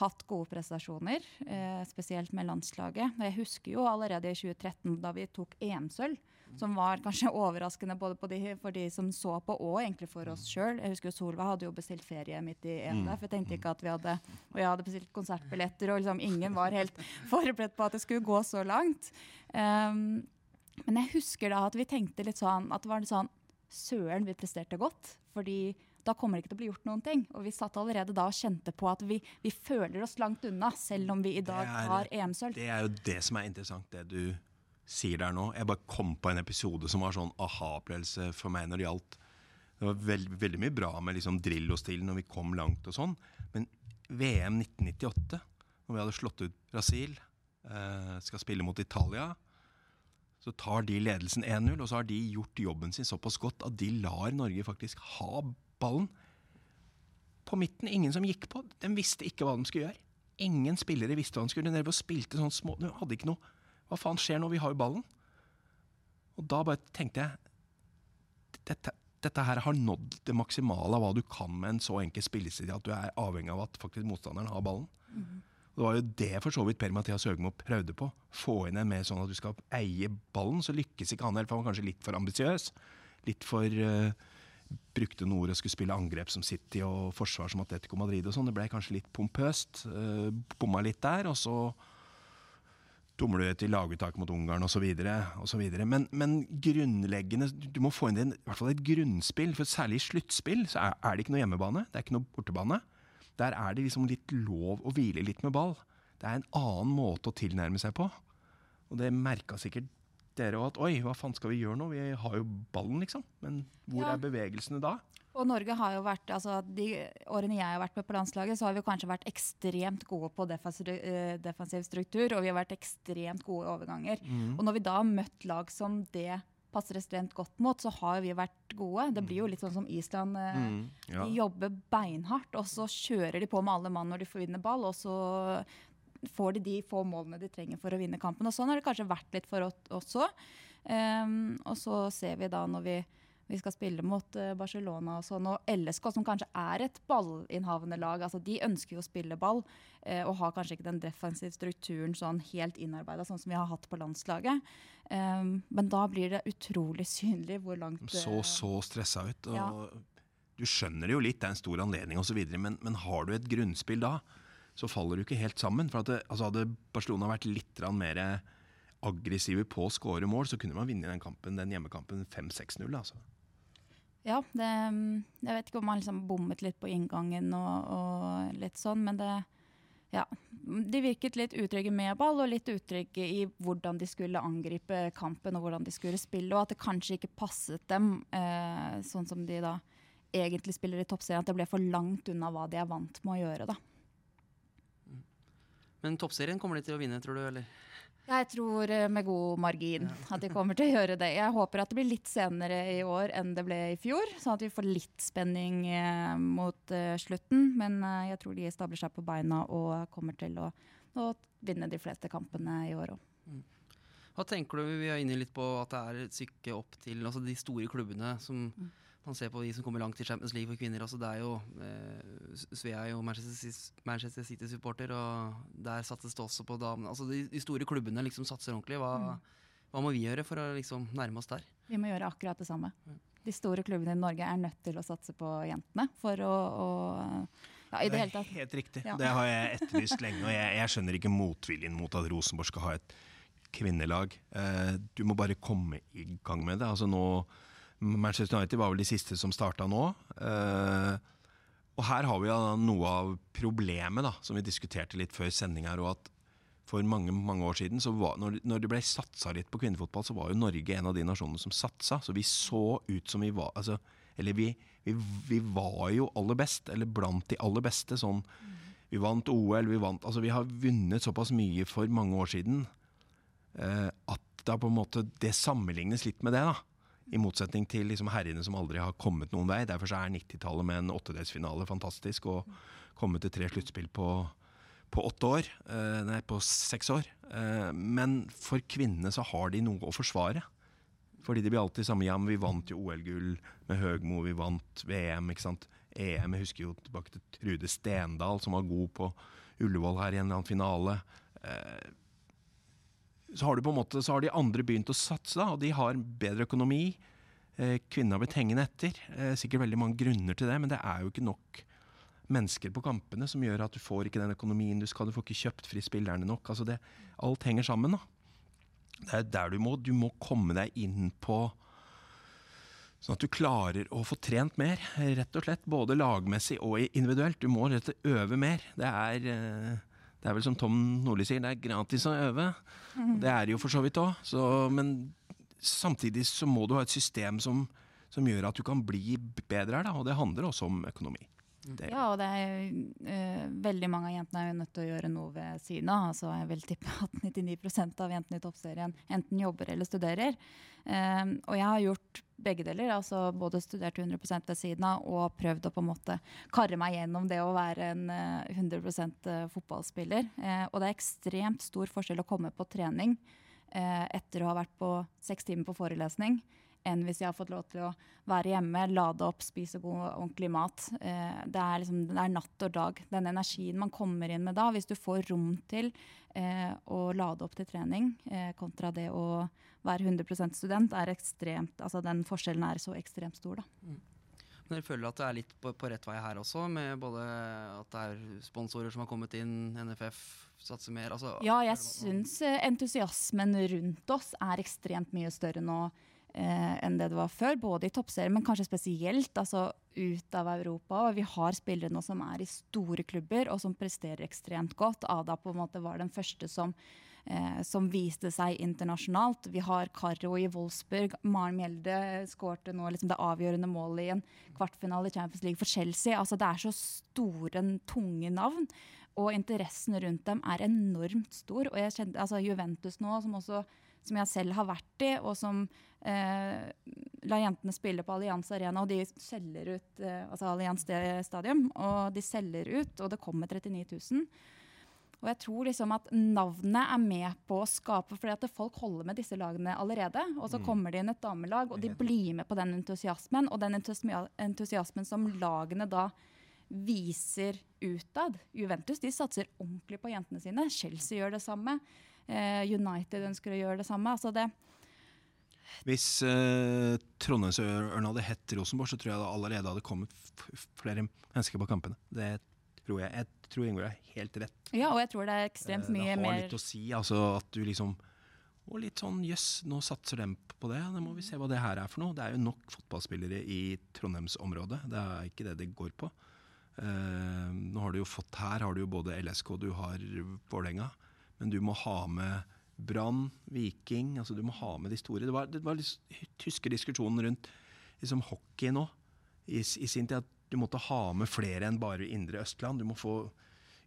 hatt gode prestasjoner, eh, spesielt med landslaget. Jeg husker jo allerede i 2013, da vi tok EM-sølv, som var kanskje overraskende både de, for de som så på, og egentlig for oss sjøl. Jeg husker Solveig hadde jo bestilt ferie midt i EM der, for jeg tenkte ikke at vi hadde Og jeg hadde bestilt konsertbilletter, og liksom ingen var helt forberedt på at det skulle gå så langt. Um, men jeg husker da at vi tenkte litt sånn at det var litt sånn Søren, vi presterte godt. Fordi da kommer det ikke til å bli gjort noen ting. Og vi satt allerede da og kjente på at vi, vi føler oss langt unna, selv om vi i dag er, har EM-sølv. Det er jo det som er interessant, det du sier der nå. Jeg bare kom på en episode som var sånn aha-opplevelse for meg når det gjaldt Det var veld, veldig mye bra med liksom Drillo-stilen når vi kom langt og sånn, men VM 1998, når vi hadde slått ut Brasil, eh, skal spille mot Italia så tar de ledelsen 1-0, og så har de gjort jobben sin såpass godt at de lar Norge faktisk ha ballen. På midten, ingen som gikk på. De visste ikke hva de skulle gjøre. Ingen spillere visste hva de skulle gjøre. De spilte sånn små De hadde ikke noe hva faen skjer nå? Vi har jo ballen. Og da bare tenkte jeg dette, dette her har nådd det maksimale av hva du kan med en så enkel spillestil at du er avhengig av at faktisk motstanderen har ballen. Mm. Det var jo det for så vidt Per-Mathias Høgmo prøvde på. Få inn en mer sånn at du skal eie ballen. Så lykkes ikke han helt, for han var kanskje litt for ambisiøs. Litt for uh, Brukte noe og skulle spille angrep som City og forsvar som Atletico Madrid og sånn. Det ble kanskje litt pompøst. Uh, bomma litt der. Og så dummer du til laguttak mot Ungarn osv. Men, men grunnleggende Du må få inn det, i hvert fall et grunnspill. For særlig i sluttspill så er, er, det ikke noe hjemmebane. Det er ikke noe bortebane. Der er det liksom litt lov å hvile litt med ball. Det er en annen måte å tilnærme seg på. Og det merka sikkert dere òg, at oi, hva faen skal vi gjøre nå? Vi har jo ballen, liksom. Men hvor ja. er bevegelsene da? Og Norge har jo vært, altså De årene jeg har vært med på landslaget, så har vi kanskje vært ekstremt gode på eh, defensiv struktur, og vi har vært ekstremt gode i overganger. Mm. Og når vi da har møtt lag som det passer ekstremt godt mot, så har vi vært gode. Det blir jo litt sånn som Island. Eh, mm, ja. De jobber beinhardt, og så kjører de på med alle mann når de får vinne ball. Og så får de de få målene de trenger for å vinne kampen. Og sånn har det kanskje vært litt for oss òg. Um, og så ser vi da når vi vi skal spille mot uh, Barcelona og sånn. Og LSK, som kanskje er et ballinnhavende lag, altså de ønsker jo å spille ball. Uh, og har kanskje ikke den defensive strukturen sånn helt innarbeida, sånn som vi har hatt på landslaget. Um, men da blir det utrolig synlig hvor langt uh, Så, så stressa ut. og ja. Du skjønner det jo litt, det er en stor anledning osv., men, men har du et grunnspill da, så faller du ikke helt sammen. For det, altså Hadde Barcelona vært litt mer aggressive på å skåre mål, så kunne man vinne den kampen, den hjemmekampen 5-6-0. altså. Ja, det, jeg vet ikke om man liksom bommet litt på inngangen og, og litt sånn, men det ja, De virket litt utrygge med ball og litt utrygge i hvordan de skulle angripe kampen og hvordan de skulle spille, og at det kanskje ikke passet dem, eh, sånn som de da egentlig spiller i toppserien, at det ble for langt unna hva de er vant med å gjøre. da. Men toppserien kommer de til å vinne, tror du? eller? Jeg tror eh, med god margin at de kommer til å gjøre det. Jeg håper at det blir litt senere i år enn det ble i fjor, sånn at vi får litt spenning eh, mot eh, slutten. Men jeg tror de stabler seg på beina og kommer til å, å vinne de fleste kampene i år òg. Hva tenker du, Vi er inne litt på at det er et stykke opp til altså de store klubbene. som Man ser på de som kommer langt i Champions League for kvinner. også. det er jo, eh, Svea er jo Manchester, Manchester City-supporter, og der satses det også på damene. altså De, de store klubbene liksom satser ordentlig. Hva, hva må vi gjøre for å liksom nærme oss der? Vi må gjøre akkurat det samme. De store klubbene i Norge er nødt til å satse på jentene for å, å ja, i det hele tatt. helt riktig. Ja. Det har jeg etterlyst lenge. Og jeg, jeg skjønner ikke motviljen mot at Rosenborg skal ha et kvinnelag. Eh, du må bare komme i gang med det. Altså nå, Manchester United var vel de siste som starta nå. Eh, og her har vi ja noe av problemet da, som vi diskuterte litt før sending her. og at for mange mange år siden, var, når, når det ble satsa litt på kvinnefotball, så var jo Norge en av de nasjonene som satsa. Så vi så ut som vi var altså, Eller vi, vi, vi var jo aller best, eller blant de aller beste. sånn Vi vant OL, vi vant Altså, vi har vunnet såpass mye for mange år siden eh, at da på en måte det sammenlignes litt med det, da. I motsetning til liksom herrene som aldri har kommet noen vei. Derfor er 90-tallet med en åttedelsfinale fantastisk. Og komme til tre sluttspill på, på åtte år. Eh, nei, på seks år. Eh, men for kvinnene så har de noe å forsvare. Fordi det blir alltid samme jam. Vi vant jo OL-gull med Høgmo, vi vant VM. ikke sant? EM, jeg husker jo tilbake til Trude Stendal, som var god på Ullevål her i en eller annen finale. Eh, så har, måte, så har de andre begynt å satse, da, og de har bedre økonomi. Eh, kvinnene har blitt hengende etter. Eh, sikkert veldig mange grunner til det, men det er jo ikke nok mennesker på kampene som gjør at du får ikke den økonomien du skal. Du får ikke kjøpt fri spillerne nok. Altså det, alt henger sammen. da. Det er der du må. Du må komme deg inn på Sånn at du klarer å få trent mer, rett og slett. Både lagmessig og individuelt. Du må rett og slett øve mer. Det er, eh, det er vel som Tom Nordli sier, det er gratis å øve. Det er det jo for så vidt òg. Men samtidig så må du ha et system som, som gjør at du kan bli bedre her, da. Og det handler også om økonomi. Ja, og det er uh, veldig mange av jentene er jo nødt til å gjøre noe ved siden av. Altså, jeg vil tippe at 99% av jentene i toppserien enten jobber eller studerer. Um, og jeg har gjort begge deler. altså Både studert 100 ved siden av og prøvd å på en måte karre meg gjennom det å være en eh, 100 fotballspiller. Uh, og det er ekstremt stor forskjell å komme på trening etter å ha vært på seks timer på forelesning enn hvis jeg har fått lov til å være hjemme, lade opp, spise god, ordentlig mat. Eh, det, er liksom, det er natt og dag. Den energien man kommer inn med da, hvis du får rom til eh, å lade opp til trening, eh, kontra det å være 100% student, er ekstremt, altså den forskjellen er så ekstremt stor. da. Men dere føler at det er litt på, på rett vei her også, med både at det er sponsorer som har kommet inn, NFF satser mer altså, Ja, jeg syns eh, entusiasmen rundt oss er ekstremt mye større nå enn det det var før. Både i toppserien, men kanskje spesielt altså ut av Europa. Og vi har spillere nå som er i store klubber, og som presterer ekstremt godt. Ada på en måte var den første som, eh, som viste seg internasjonalt. Vi har Carro i Wolfsburg. Maren Mjelde skårte nå liksom det avgjørende målet i en kvartfinale i Champions League for Chelsea. Altså, det er så store, tunge navn. Og interessen rundt dem er enormt stor. Og jeg kjente, altså Juventus nå, som, også, som jeg selv har vært i, og som eh, la jentene spille på Allianz Arena, og de selger ut eh, altså Allianz Stadium, og de selger ut, og det kommer 39 000. Og jeg tror liksom at navnet er med på å skape fordi at folk holder med disse lagene allerede. Og så kommer det inn et damelag, og de blir med på den entusiasmen. Og den entusiasmen som lagene da viser utad. Juventus de satser ordentlig på jentene sine. Chelsea gjør det samme. Eh, United ønsker å gjøre det samme. Altså det, Hvis eh, Trondheimsørn hadde hett Rosenborg, så tror jeg det allerede hadde kommet flere mennesker på kampene. Det tror jeg. Jeg tror Ingrid har helt rett. ja, og jeg tror det er ekstremt mye mer det har mer litt å si, altså at du liksom Og litt sånn jøss, nå satser de på det. Da må vi se hva det her er for noe. Det er jo nok fotballspillere i Trondheimsområdet. Det er ikke det det går på. Eh, nå har du jo fått her har du jo både LSK, du har Vålerenga. Men du må ha med Brann, Viking altså Du må ha med de store. Det var, det var tyske diskusjonen rundt liksom hockey nå i, i sin tid. at du måtte ha med flere enn bare Indre Østland. Du må få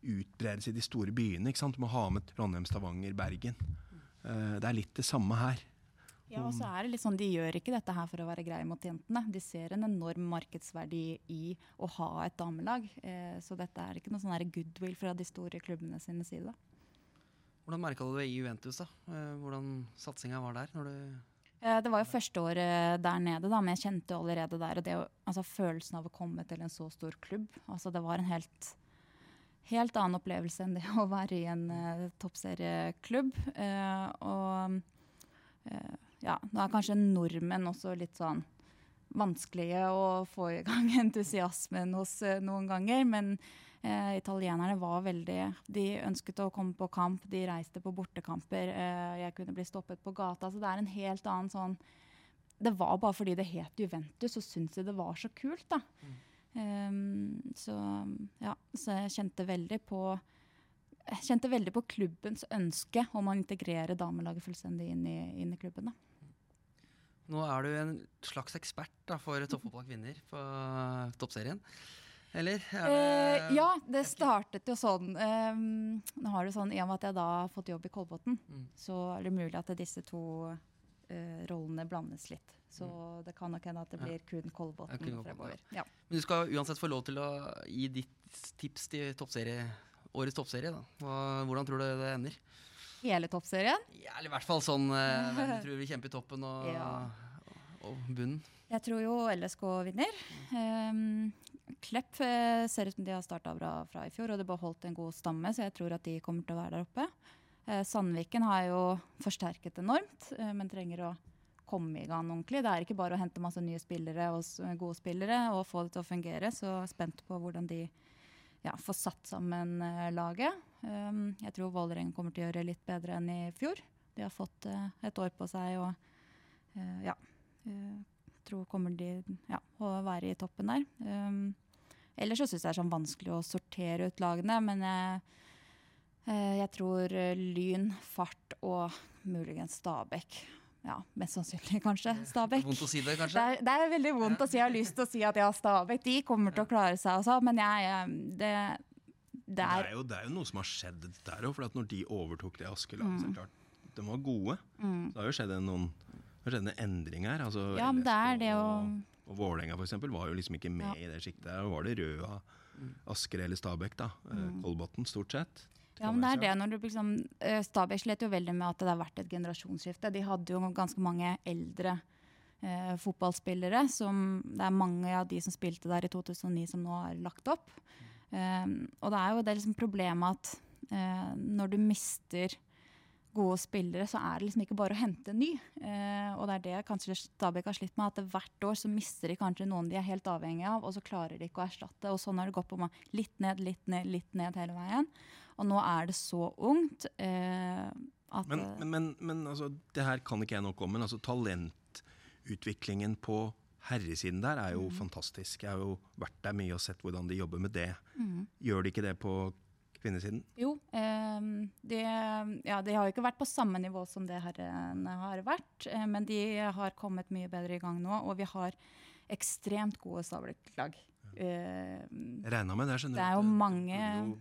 utbredelse i de store byene. Du må ha med Trondheim, Stavanger, Bergen. Eh, det er litt det samme her. Ja, og så er det litt sånn, De gjør ikke dette her for å være greie mot jentene. De ser en enorm markedsverdi i å ha et damelag. Eh, så dette er ikke noe sånn goodwill fra de store klubbene sine side. Hvordan merka du det i Juventus? da? Eh, Hvordan satsinga var der? når du... Eh, Det var jo første året der nede, da, men jeg kjente jo allerede der. og det, altså Følelsen av å komme til en så stor klubb. altså Det var en helt, helt annen opplevelse enn det å være i en uh, toppserieklubb. Uh, og uh, ja, da er kanskje nordmenn også litt sånn vanskelige å få i gang entusiasmen hos eh, noen ganger. Men eh, italienerne var veldig De ønsket å komme på kamp, de reiste på bortekamper. Eh, jeg kunne bli stoppet på gata. Så det er en helt annen sånn Det var bare fordi det het Juventus, så syntes de det var så kult, da. Ehm, så ja, så jeg kjente veldig på jeg kjente veldig på klubbens ønske om å integrere damelaget fullstendig inn i, inn i klubben. da. Nå er du en slags ekspert da, for toppfotball kvinner på toppserien. Eller? Det... Eh, ja, det startet jo sånn. Eh, nå har det sånn, I og med at jeg da har fått jobb i Kolbotn, Mm. så er det mulig at disse to eh, rollene blandes litt. Så det kan nok hende at det Mm. Blir Ja, kun Kolbotn, fremover. Ja. Men du skal uansett få lov til å gi ditt tips til toppserie, årets toppserie. da. Hvordan tror du det ender? Hele toppserien. Ja, eller i hvert fall sånn eh, hvem tror vi kjemper i toppen og, Ja. Og bunnen. Jeg tror jo LSK vinner. Um, Klepp eh, ser ut som de har starta bra fra i fjor, og de beholdt en god stamme, så jeg tror at de kommer til å være der oppe. Uh, Sandviken har jo forsterket enormt, uh, men trenger å komme i gang ordentlig. Det er ikke bare å hente masse nye spillere og gode spillere og få det til å fungere, så jeg er spent på hvordan de ja, får satt sammen uh, laget. Um, jeg tror Vålerenga kommer til å gjøre litt bedre enn i fjor. De har fått et år på seg og ja. Eh, tror kommer de ja, å være i toppen der. Um, ellers så syns jeg det er sånn vanskelig å sortere ut lagene, men jeg, eh, jeg tror eh, Lyn, Fart og muligens Stabæk. Ja, mest sannsynlig kanskje Stabæk. Vondt å si det, Det kanskje? er, det er veldig vondt å si. Jeg har lyst til å si at ja, Stabæk de kommer til å klare seg også, men jeg Det, det Det er er, jo, det er jo noe som har skjedd der òg. For at når de overtok det Askelaget, Mm. så er det klart de var gode. Det har jo skjedd noen det har skjedd en endring her. Altså, Ja, men det er LSK det å og, Vålerenga for eksempel, var jo liksom ikke med i det sjiktet. Da var det Røa, Asker eller Stabæk, da. Mm. Kolbotn, stort sett. Ja, men det er det når du liksom eh, Stabæk slet jo veldig med at det har vært et generasjonsskifte. De hadde jo ganske mange eldre eh, fotballspillere. Som, det er mange av de som spilte der i 2009 som nå har lagt opp. Um, og det er jo det liksom problemet at eh, når du mister gode spillere, så er det liksom ikke bare å hente ny. Eh, og det er det kanskje Stabæk har slitt med, at hvert år så mister de kanskje noen de er helt avhengig av, og så klarer de ikke å erstatte. Og sånn har det gått på meg. Litt ned, litt ned, litt ned hele veien. Og nå er det så ungt eh, at Men, eh, men, men, men altså, det her kan ikke jeg nok om, men altså, talentutviklingen på herresiden der er jo fantastisk. Jeg har jo vært der mye og sett hvordan de jobber med det. Gjør de ikke det på kvinnesiden? Jo, eh, de, ja, de har jo ikke vært på samme nivå som det herrene har vært, eh, men de har kommet mye bedre i gang nå, og vi har ekstremt gode Stabæk-lag. Eh, regna med det. skjønner Det er jo mange-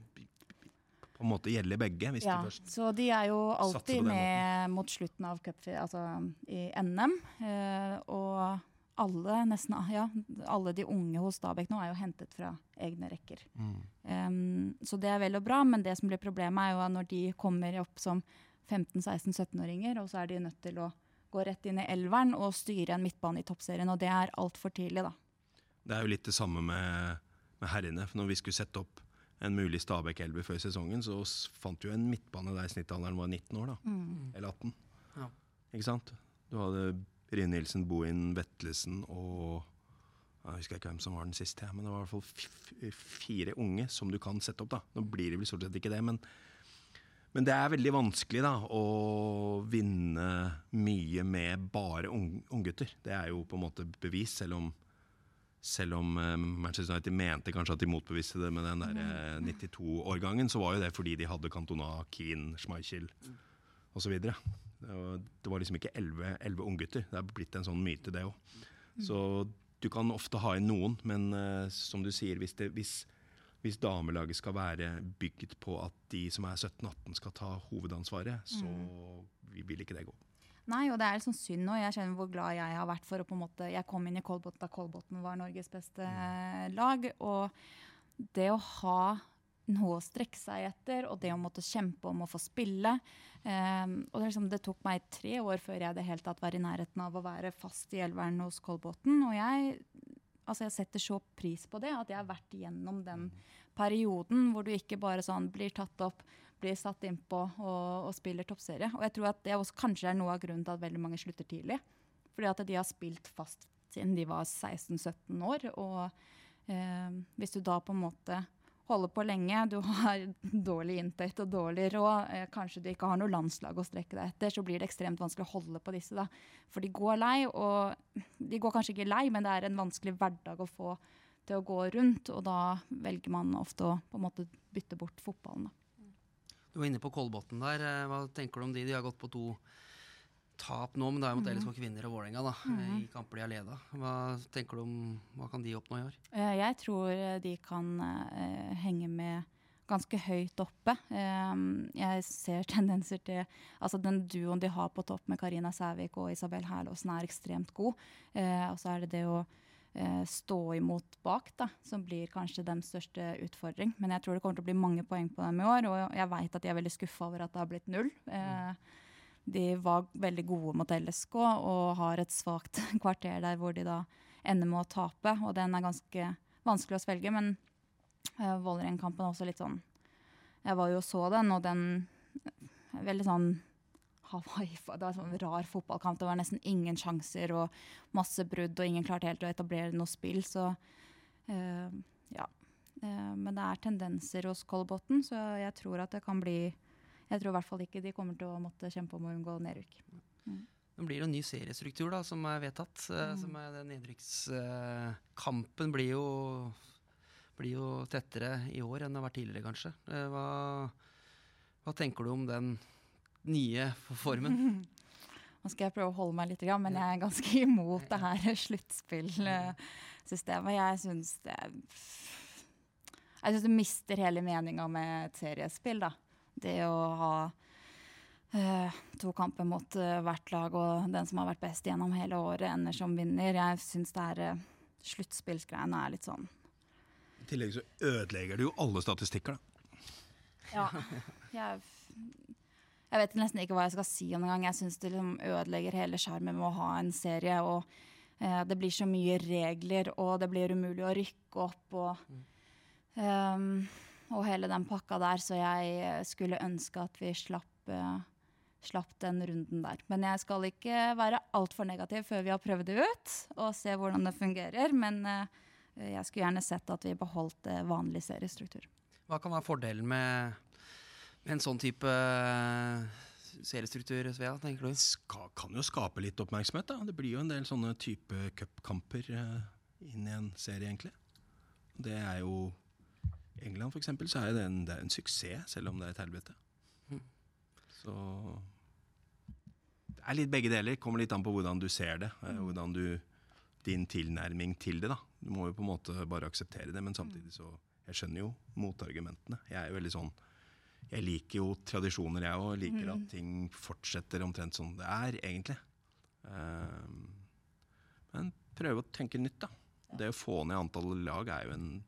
på en måte gjelder begge, hvis ja, du først så de er jo alltid med med mot slutten av cup, altså i NM. Eh, og alle, nesten, ja, alle de unge hos Stabæk nå er jo hentet fra egne rekker. Mm. Um, så det er vel og bra, men det som blir problemet er jo at når de kommer opp som 15-16-17-åringer, og så er de nødt til å gå rett inn i elveren og styre en midtbane i toppserien, og det er altfor tidlig, da. Det er jo litt det samme med, med herrene. For når vi skulle sette opp en mulig Stabæk-elver før sesongen, så fant vi jo en midtbane der snittalderen var 19 år, da. Eller 18. Ja. Ikke sant? Du hadde Brine Nilsen, Bohin, Vetlesen og jeg husker ikke hvem som var den siste, men det var i hvert fall fire unge som du kan sette opp. da. Nå blir det vel stort sett ikke det, men, men det er veldig vanskelig da, å vinne mye med bare ung- unggutter. Det er jo på en måte bevis, selv om selv om eh, Manchester United mente kanskje at de motbeviste det med den der eh, 92-årgangen, så var jo det fordi de hadde Cantona, Keane, Schmeichel osv. Det, var- liksom ikke elleve unggutter. Det er blitt en sånn myte, det òg. Så du kan ofte ha inn noen, men uh, som du sier, hvis, det, hvis hvis damelaget skal være bygget på at de som er 17-18 skal ta hovedansvaret, så vil ikke det gå. Nei, og det er sånn synd nå. Jeg kjenner hvor glad jeg har vært for å på en måte Jeg kom inn i Kolbotn da Kolbotn var Norges beste mm. lag. Og det å ha noe å strekke seg etter, og det å måtte kjempe om å få spille eh, og det, liksom, det tok meg tre år før jeg det hele tatt var i nærheten av å være fast i elveren hos Kolbotn. Og jeg, altså jeg setter så pris på det, at jeg har vært gjennom den perioden hvor du ikke bare sånn blir tatt opp, blir satt innpå og, og spiller toppserie. Og jeg tror at det også kanskje er noe av grunnen til at veldig mange slutter tidlig. Fordi at de har spilt fast siden de var 16-17 år. Og eh, hvis du da på en måte holder på lenge, du har dårlig inntekt og dårlig råd, eh, kanskje du ikke har noe landslag å strekke deg etter, så blir det ekstremt vanskelig å holde på disse. da. For de går lei, og de går kanskje ikke lei, men det er en vanskelig hverdag å få til å gå rundt, og da velger man ofte å på en måte bytte bort fotballen. da. Du var inne på Kolbotn der. Eh, Hva tenker du om de? De har gått på to tap nå, men det er mot LSK Kvinner og Vålerenga da, i kamper de har leda. Hva tenker du om, hva kan de oppnå i år? Eh, Jeg tror eh, de kan uh, henge med ganske høyt oppe. Um, jeg ser tendenser til Altså den duoen de har på topp med Karina Sævik og Isabel Herlåsen er ekstremt god. Uh, og så er det det å eh, stå imot bak da, som blir kanskje deres største utfordring. Men jeg tror det kommer til å bli mange poeng på dem i år, og jeg veit at de er veldig skuffa over at det har blitt null. Eh, de var veldig gode mot LSK og har et svakt kvarter der hvor de da ender med å tape, og den er ganske vanskelig å svelge. Men uh, Vålerenga-kampen er også litt sånn Jeg var jo og så den, og den er veldig sånn Hawaii, Det var en sånn rar fotballkamp. Det var nesten ingen sjanser og masse brudd, og ingen klarte helt å etablere noe spill. Så uh, ja. Uh, men det er tendenser hos Kolbotn, så jeg tror at det kan bli Jeg tror i hvert fall ikke de kommer til å måtte kjempe om å unngå nedrykk. Nå blir det en ny seriestruktur da, som er vedtatt. Mm. Som er Nedrykkskampen blir jo blir jo tettere i år enn det har vært tidligere, kanskje. Eh, Hva, hva tenker du om den nye formen? Nå skal jeg prøve å holde meg litt, men jeg er ganske imot det her sluttspillsystemet. Jeg syns det Jeg syns det mister hele meninga med et seriespill, da. Det å ha uh, to kamper mot uh, hvert lag, og den som har vært best gjennom hele året, ender som vinner. Jeg syns det er uh, sluttspillsgreiene er litt sånn I tillegg så ødelegger det jo alle statistikker, da. Ja. Jeg, jeg vet nesten ikke hva jeg skal si om det engang. Jeg syns det liksom ødelegger hele sjarmen med å ha en serie. Og eh, det blir så mye regler, og det blir umulig å rykke opp. Og, ehm, og hele den pakka der. Så jeg eh, skulle ønske at vi slapp, eh, slapp den runden der. Men jeg skal ikke være altfor negativ før vi har prøvd det ut, og se hvordan det fungerer. Men eh, jeg skulle gjerne sett at vi beholdt eh, vanlig seriestruktur. Hva kan være fordelen med, med en sånn type seriestruktur, Svea, tenker du? Ska, kan jo skape litt oppmerksomhet. da. Det blir jo en del sånne type cupkamper eh, inn i en serie, egentlig. Det er jo England, for eksempel, så er det en, det er en suksess, selv om det er et helvete. Så Det er litt begge deler. Kommer litt an på hvordan du ser det. eh, Hvordan du Din tilnærming til det, da. Du må jo på en måte bare akseptere det, men samtidig så Jeg skjønner jo motargumentene. Jeg er jo veldig sånn jeg liker jo tradisjoner, jeg òg. Liker at ting fortsetter omtrent som det er, egentlig. Ehm, men prøve å tenke nytt, da. Det å få ned antallet lag er jo en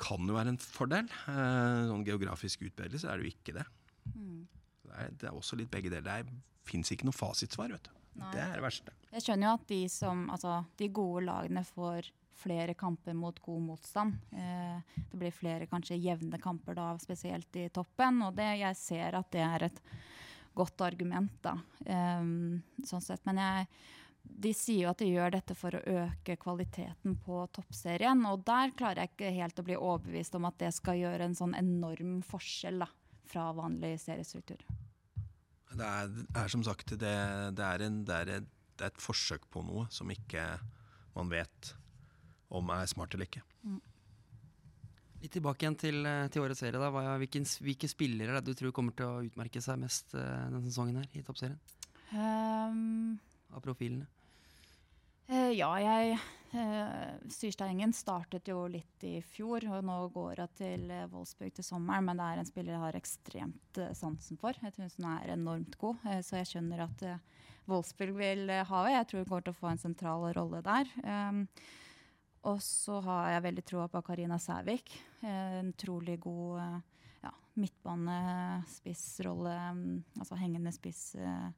kan jo være en fordel. Eh, sånn geografisk utbredelse er det jo ikke det. Mm. Det, er, det er også litt begge deler. Det fins ikke noe fasitsvar, vet du. Nei. Det er det verste. Jeg skjønner jo at de, som, altså, de gode lagene får flere kamper mot god motstand. Eh, det blir flere kanskje jevne kamper da, spesielt i toppen. Og det, jeg ser at det er et godt argument, da. Eh, sånn sett. Men jeg, de sier jo at de gjør dette for å øke kvaliteten på toppserien. Og der klarer jeg ikke helt å bli overbevist om at det skal gjøre en sånn enorm forskjell da, fra vanlig seriestruktur. Det er, er som sagt det, det, er en, det, er et, det er et forsøk på noe som ikke man vet om er smart eller ikke. Litt tilbake igjen til, til årets serie. da. Hva, hvilken, hvilke spillere er det du tror kommer til å utmerke seg mest eh, denne sesongen her i toppserien? Um, Av profilene? Eh, ja, jeg eh, Styrsteingen startet jo litt i fjor, og nå går hun til eh, Wolfsburg til sommeren. Men det er en spiller jeg har ekstremt eh, sansen for. Jeg syns hun er enormt god. Eh, så jeg skjønner at eh, Wolfsburg vil eh, ha henne. Jeg tror hun kommer til å få en sentral rolle der. Um, og så har jeg veldig troa på Karina Sævik. En utrolig god ja, midtbanespissrolle, mm, altså hengende spiss-type. Eh,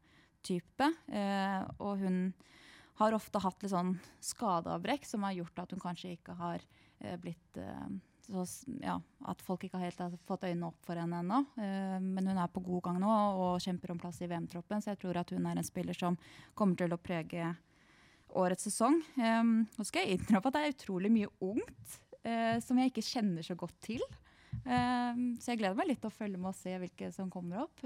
og hun har ofte hatt litt sånn skadeavbrekk som har gjort at hun kanskje ikke har eh, blitt eh, så, ja, At folk ikke helt har fått øynene opp for henne ennå. Eh, men hun er på god gang nå og kjemper om plass i VM-troppen, så jeg tror at hun er en spiller som kommer til å prege årets sesong. Nå skal jeg innrømme at det er utrolig mye ungt eh, som jeg ikke kjenner så godt til. Så jeg gleder meg litt til å følge med og se hvilke som kommer opp.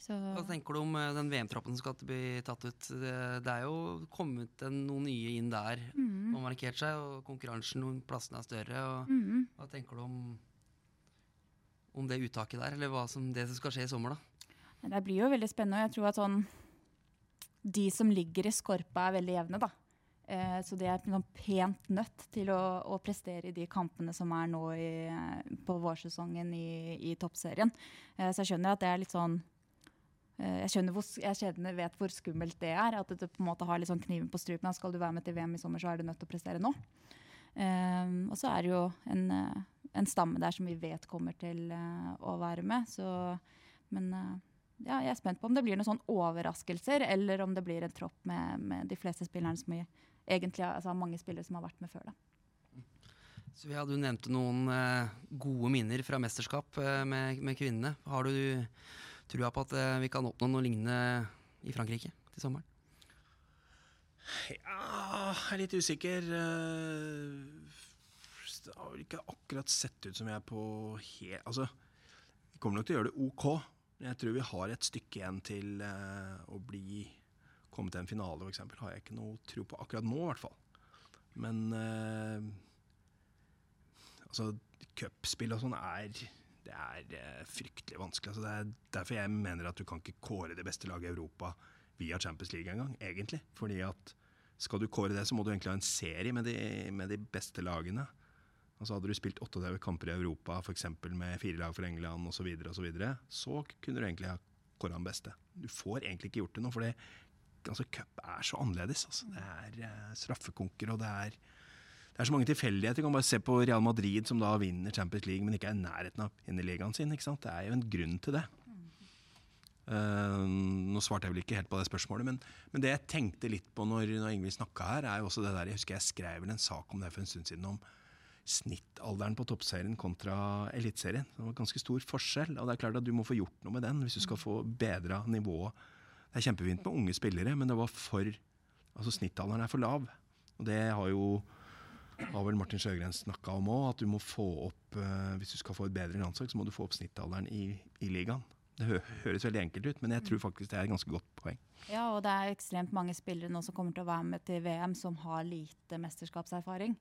Så Hva tenker du om eh, den VM-troppen som skal bli tatt ut? Det, er jo kommet noen nye inn der mm, og markert seg, og konkurransen om plassene er større. Mm. hva tenker du om, om det uttaket der, eller hva som, det som skal skje i sommer? da? Det blir jo veldig spennende, og jeg tror at sånn De som ligger i skorpa, er veldig jevne, da. Eh, så det er sånn pent nødt til å, å prestere i de kampene som er nå i, på vårsesongen i, i toppserien. Eh, så jeg skjønner at det er litt sånn jeg, skjønner hvor, jeg skjønner, vet hvor skummelt det er. At du på en måte har litt sånn kniven på strupen. Skal du være med til VM i sommer, så er du nødt til å prestere nå. Um, og så er det jo en, eh, en stamme der som vi vet kommer til uh, å være med. Så, men uh, ja, jeg er spent på om det blir noen sånne overraskelser, eller om det blir en tropp med, med de fleste spillerne som vi egentlig altså mange spillere som har vært med før. Da. Så ja, Du nevnte noen uh, gode minner fra mesterskap eh, med, med kvinnene. Har du trua på at eh, vi kan oppnå noe lignende i Frankrike til sommeren? Ja, jeg er litt usikker. eh, Det har vel ikke akkurat sett ut som jeg er på helt Altså, vi kommer nok til å gjøre det OK. Men jeg tror vi har et stykke igjen til eh, å bli komme til en finale, f.eks. Har jeg ikke noe tro på akkurat nå, i hvert fall. Men altså, cupspill og sånn er det er eh, fryktelig vanskelig. Altså, det er derfor jeg mener at du kan ikke kåre det beste laget i Europa via Champions League engang, egentlig. Fordi at skal du kåre det, så må du egentlig ha en serie med de, med de beste lagene. Altså Hadde du spilt 38 kamper i Europa, f.eks. med fire lag for England osv., så, videre, og så, videre, så kunne du egentlig ha kåra den beste. Du får egentlig ikke gjort det nå, for altså, cup er så annerledes. Altså. Det er eh, straffekonker, og det er, det er så mange tilfeldigheter. Du kan bare se på Real Madrid, som da vinner Champions League, men ikke er i nærheten av å vinne ligaen sin. Ikke sant? Det er jo en grunn til det. Uh, nå svarte jeg vel ikke helt på det spørsmålet, men, men det jeg tenkte litt på når, når Ingvild snakka her, er jo også det der Jeg husker jeg skrev en sak om det for en stund siden, om snittalderen på toppserien kontra eliteserien. Det var ganske stor forskjell. Og det er klart at du må få gjort noe med den hvis du skal få bedra nivået. Det er kjempefint med unge spillere, men det var for Altså snittalderen er for lav. Og det har jo har vel Martin Sjøgren snakka om òg, at du må få opp eh, Hvis du skal få et bedre landslag, så må du få opp snittalderen i, i ligaen. Det hø høres veldig enkelt ut, men jeg tror faktisk det er et ganske godt poeng. Ja, og det er ekstremt mange spillere nå som kommer til å være med til VM som har lite mesterskapserfaring.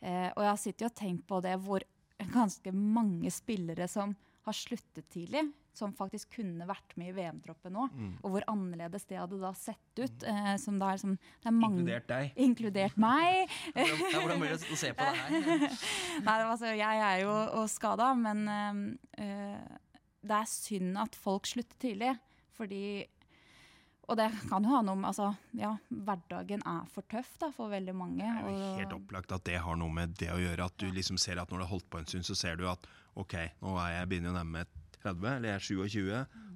Eh, og jeg har sittet og tenkt på det hvor ganske mange spillere som har sluttet tidlig, som faktisk kunne vært med i VM-troppen nå, og hvor annerledes det hadde da sett ut. Eh, som det, er, som, det er mange, Inkludert deg. Inkludert meg. Hvordan, hvordan blir det å se på det her? Nei, altså, jeg er jo skada, men eh, eh, det er synd at folk slutter tidlig. Fordi Og det kan jo ha noe med altså, ja, Hverdagen er for tøff da, for veldig mange. Det er jo helt opplagt at det har noe med det å gjøre. At du liksom ser at når du har holdt på en stund, så ser du at ok, nå er jeg begynner å nærme meg 30, eller jeg er 27,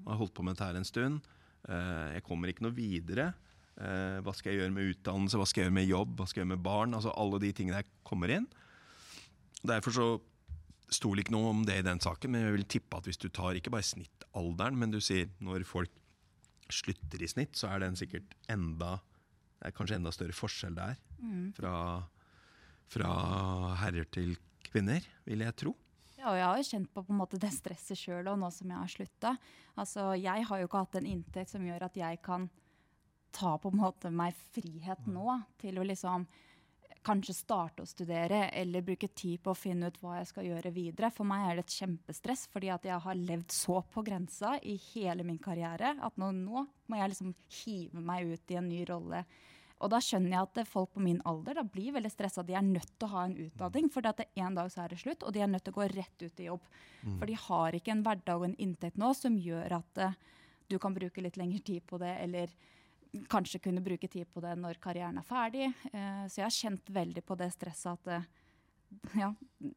og har holdt på med dette her en stund. Eh, jeg kommer ikke noe videre. Eh, hva skal jeg gjøre med utdannelse, hva skal jeg gjøre med jobb, hva skal jeg gjøre med barn? Altså alle de tingene der kommer inn. Derfor så sto det ikke noe om det i den saken, men jeg vil tippe at hvis du tar ikke bare snittalderen, men du sier når folk slutter i snitt, så er den sikkert enda Det er kanskje enda større forskjell der fra, fra herrer til kvinner, vil jeg tro. Ja, og jeg har jo kjent på, på en måte det stresset sjøl nå som jeg har slutta. Altså, jeg har jo ikke hatt en inntekt som gjør at jeg kan ta på en måte meg frihet nå til å liksom kanskje starte å studere eller bruke tid på å finne ut hva jeg skal gjøre videre. For meg er det et kjempestress, fordi at jeg har levd så på grensa i hele min karriere at nå, nå må jeg liksom hive meg ut i en ny rolle Og da skjønner jeg at folk på min alder da blir veldig stressa. De er nødt til å ha en utdanning, for at en dag så er det slutt, og de er nødt til å gå rett ut i jobb. For de har ikke en hverdag og en inntekt nå som gjør at eh, du kan bruke litt lengre tid på det, eller kanskje kunne bruke tid på det når karrieren er ferdig. Eh, så jeg har kjent veldig på det stresset at eh, ja,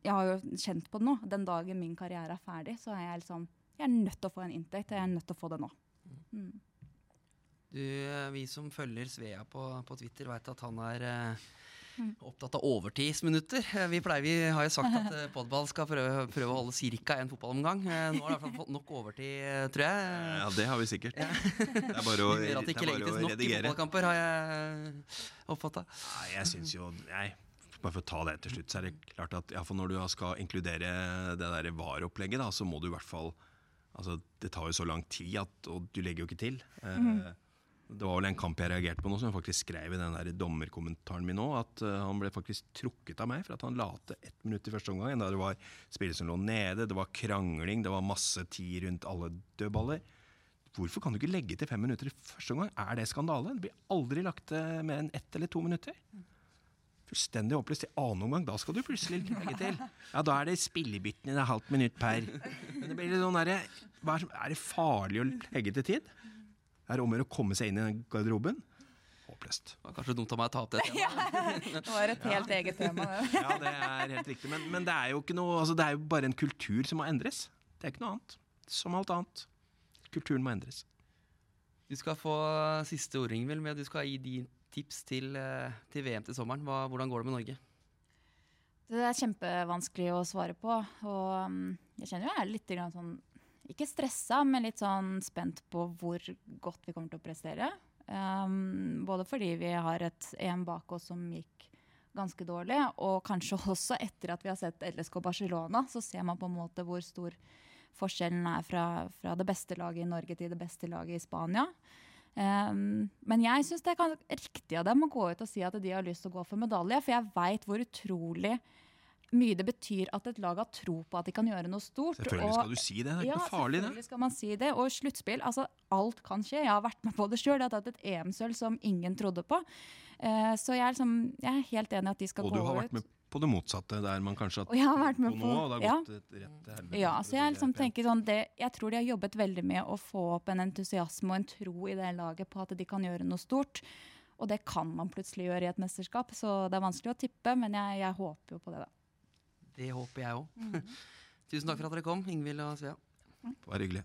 jeg har jo kjent på det nå. Den dagen min karriere er ferdig, så er jeg liksom Jeg er nødt til å få en inntekt, jeg er nødt til å få det nå. Mm. Du, eh, vi som følger Svea på, på Twitter, veit at han er. Opptatt av overtidsminutter. Eh, Vi, pleier, vi har jo sagt at eh, podball skal prøve, prøve å holde ca. en fotballomgang. Eh, nå har det i hvert fall fått nok overtid, tror jeg. Ja, det har vi sikkert. Det er bare å, Det er bare å nok i fotballkamper, har jeg oppfatta. Nei, jeg syns jo nei, Bare for å ta det til slutt, så er det klart at ja, for når du skal inkludere det der VAR-opplegget, så må du i hvert fall Altså, det tar jo så lang tid, at, og du legger jo ikke til. Eh, det var vel en kamp jeg reagerte på nå, som jeg faktisk skrev i den der dommerkommentaren min nå. At eh, han ble faktisk trukket av meg for at han la til ett minutt i første omgang. Da det var spillere som lå nede, det var krangling, det var masse tid rundt alle dødballer. Hvorfor kan du ikke legge til fem minutter i første omgang? Er det skandale? Det blir aldri lagt til mer enn ett eller to minutter. Fullstendig håpløst i annen omgang. Da skal du plutselig legge til. Ja, da er det spillebytten i et halvt minutt per. Men det blir litt sånn derre er, er det farlig å legge til tid? Er om å gjøre å komme seg inn i garderoben? Håpløst. Det var kanskje dumt av meg å ta opp det. temaet. Det var et helt eget tema. Ja, det er helt riktig. Men, men det er jo ikke noe altså Det er jo bare en kultur som må endres. Det er ikke noe annet. Som alt annet. Kulturen må endres. Du skal få siste ord, Ingvild. med Du skal gi din tips til, eh, til VM til sommeren. Hva, hvordan går det med Norge? Det er kjempevanskelig å svare på. Og um, jeg kjenner jo jeg er litt sånn, ikke stressa, men litt sånn spent på hvor godt vi kommer til å prestere. Um, både fordi vi har et EM bak oss som gikk ganske dårlig, og kanskje også etter at vi har sett LSK Barcelona, så ser man på en måte hvor stor forskjellen er fra, fra det beste laget i Norge til det beste laget i Spania. Um, men jeg syns det er riktig av dem å gå ut og si at de har lyst til å gå for medalje, for jeg veit hvor utrolig mye det betyr at et lag har tro på at de kan gjøre noe stort. Selvfølgelig og- skal du si det. Det er ikke noe farlig, det. selvfølgelig skal man si det. Og sluttspill, altså alt kan skje. Jeg har vært med på det sjøl. Jeg har tatt et EM-sølv som ingen trodde på. Uh, så jeg er, liksom, jeg er helt enig at de skal Og gå du har ut. vært med på det motsatte, der man kanskje har Og jeg har vært med på på- nå, og det har ja. gått et rett til helvete. Ja, så jeg liksom tenker sånn det, Jeg tror de har jobbet veldig med å få opp en entusiasme og en tro i det laget på at de kan gjøre noe stort. Og det kan man plutselig gjøre i et mesterskap, så det er vanskelig å tippe, men jeg, jeg håper jo på det, da. Det håper jeg òg. Tusen takk for at dere kom, Ingvild og Svea. Bare hyggelig.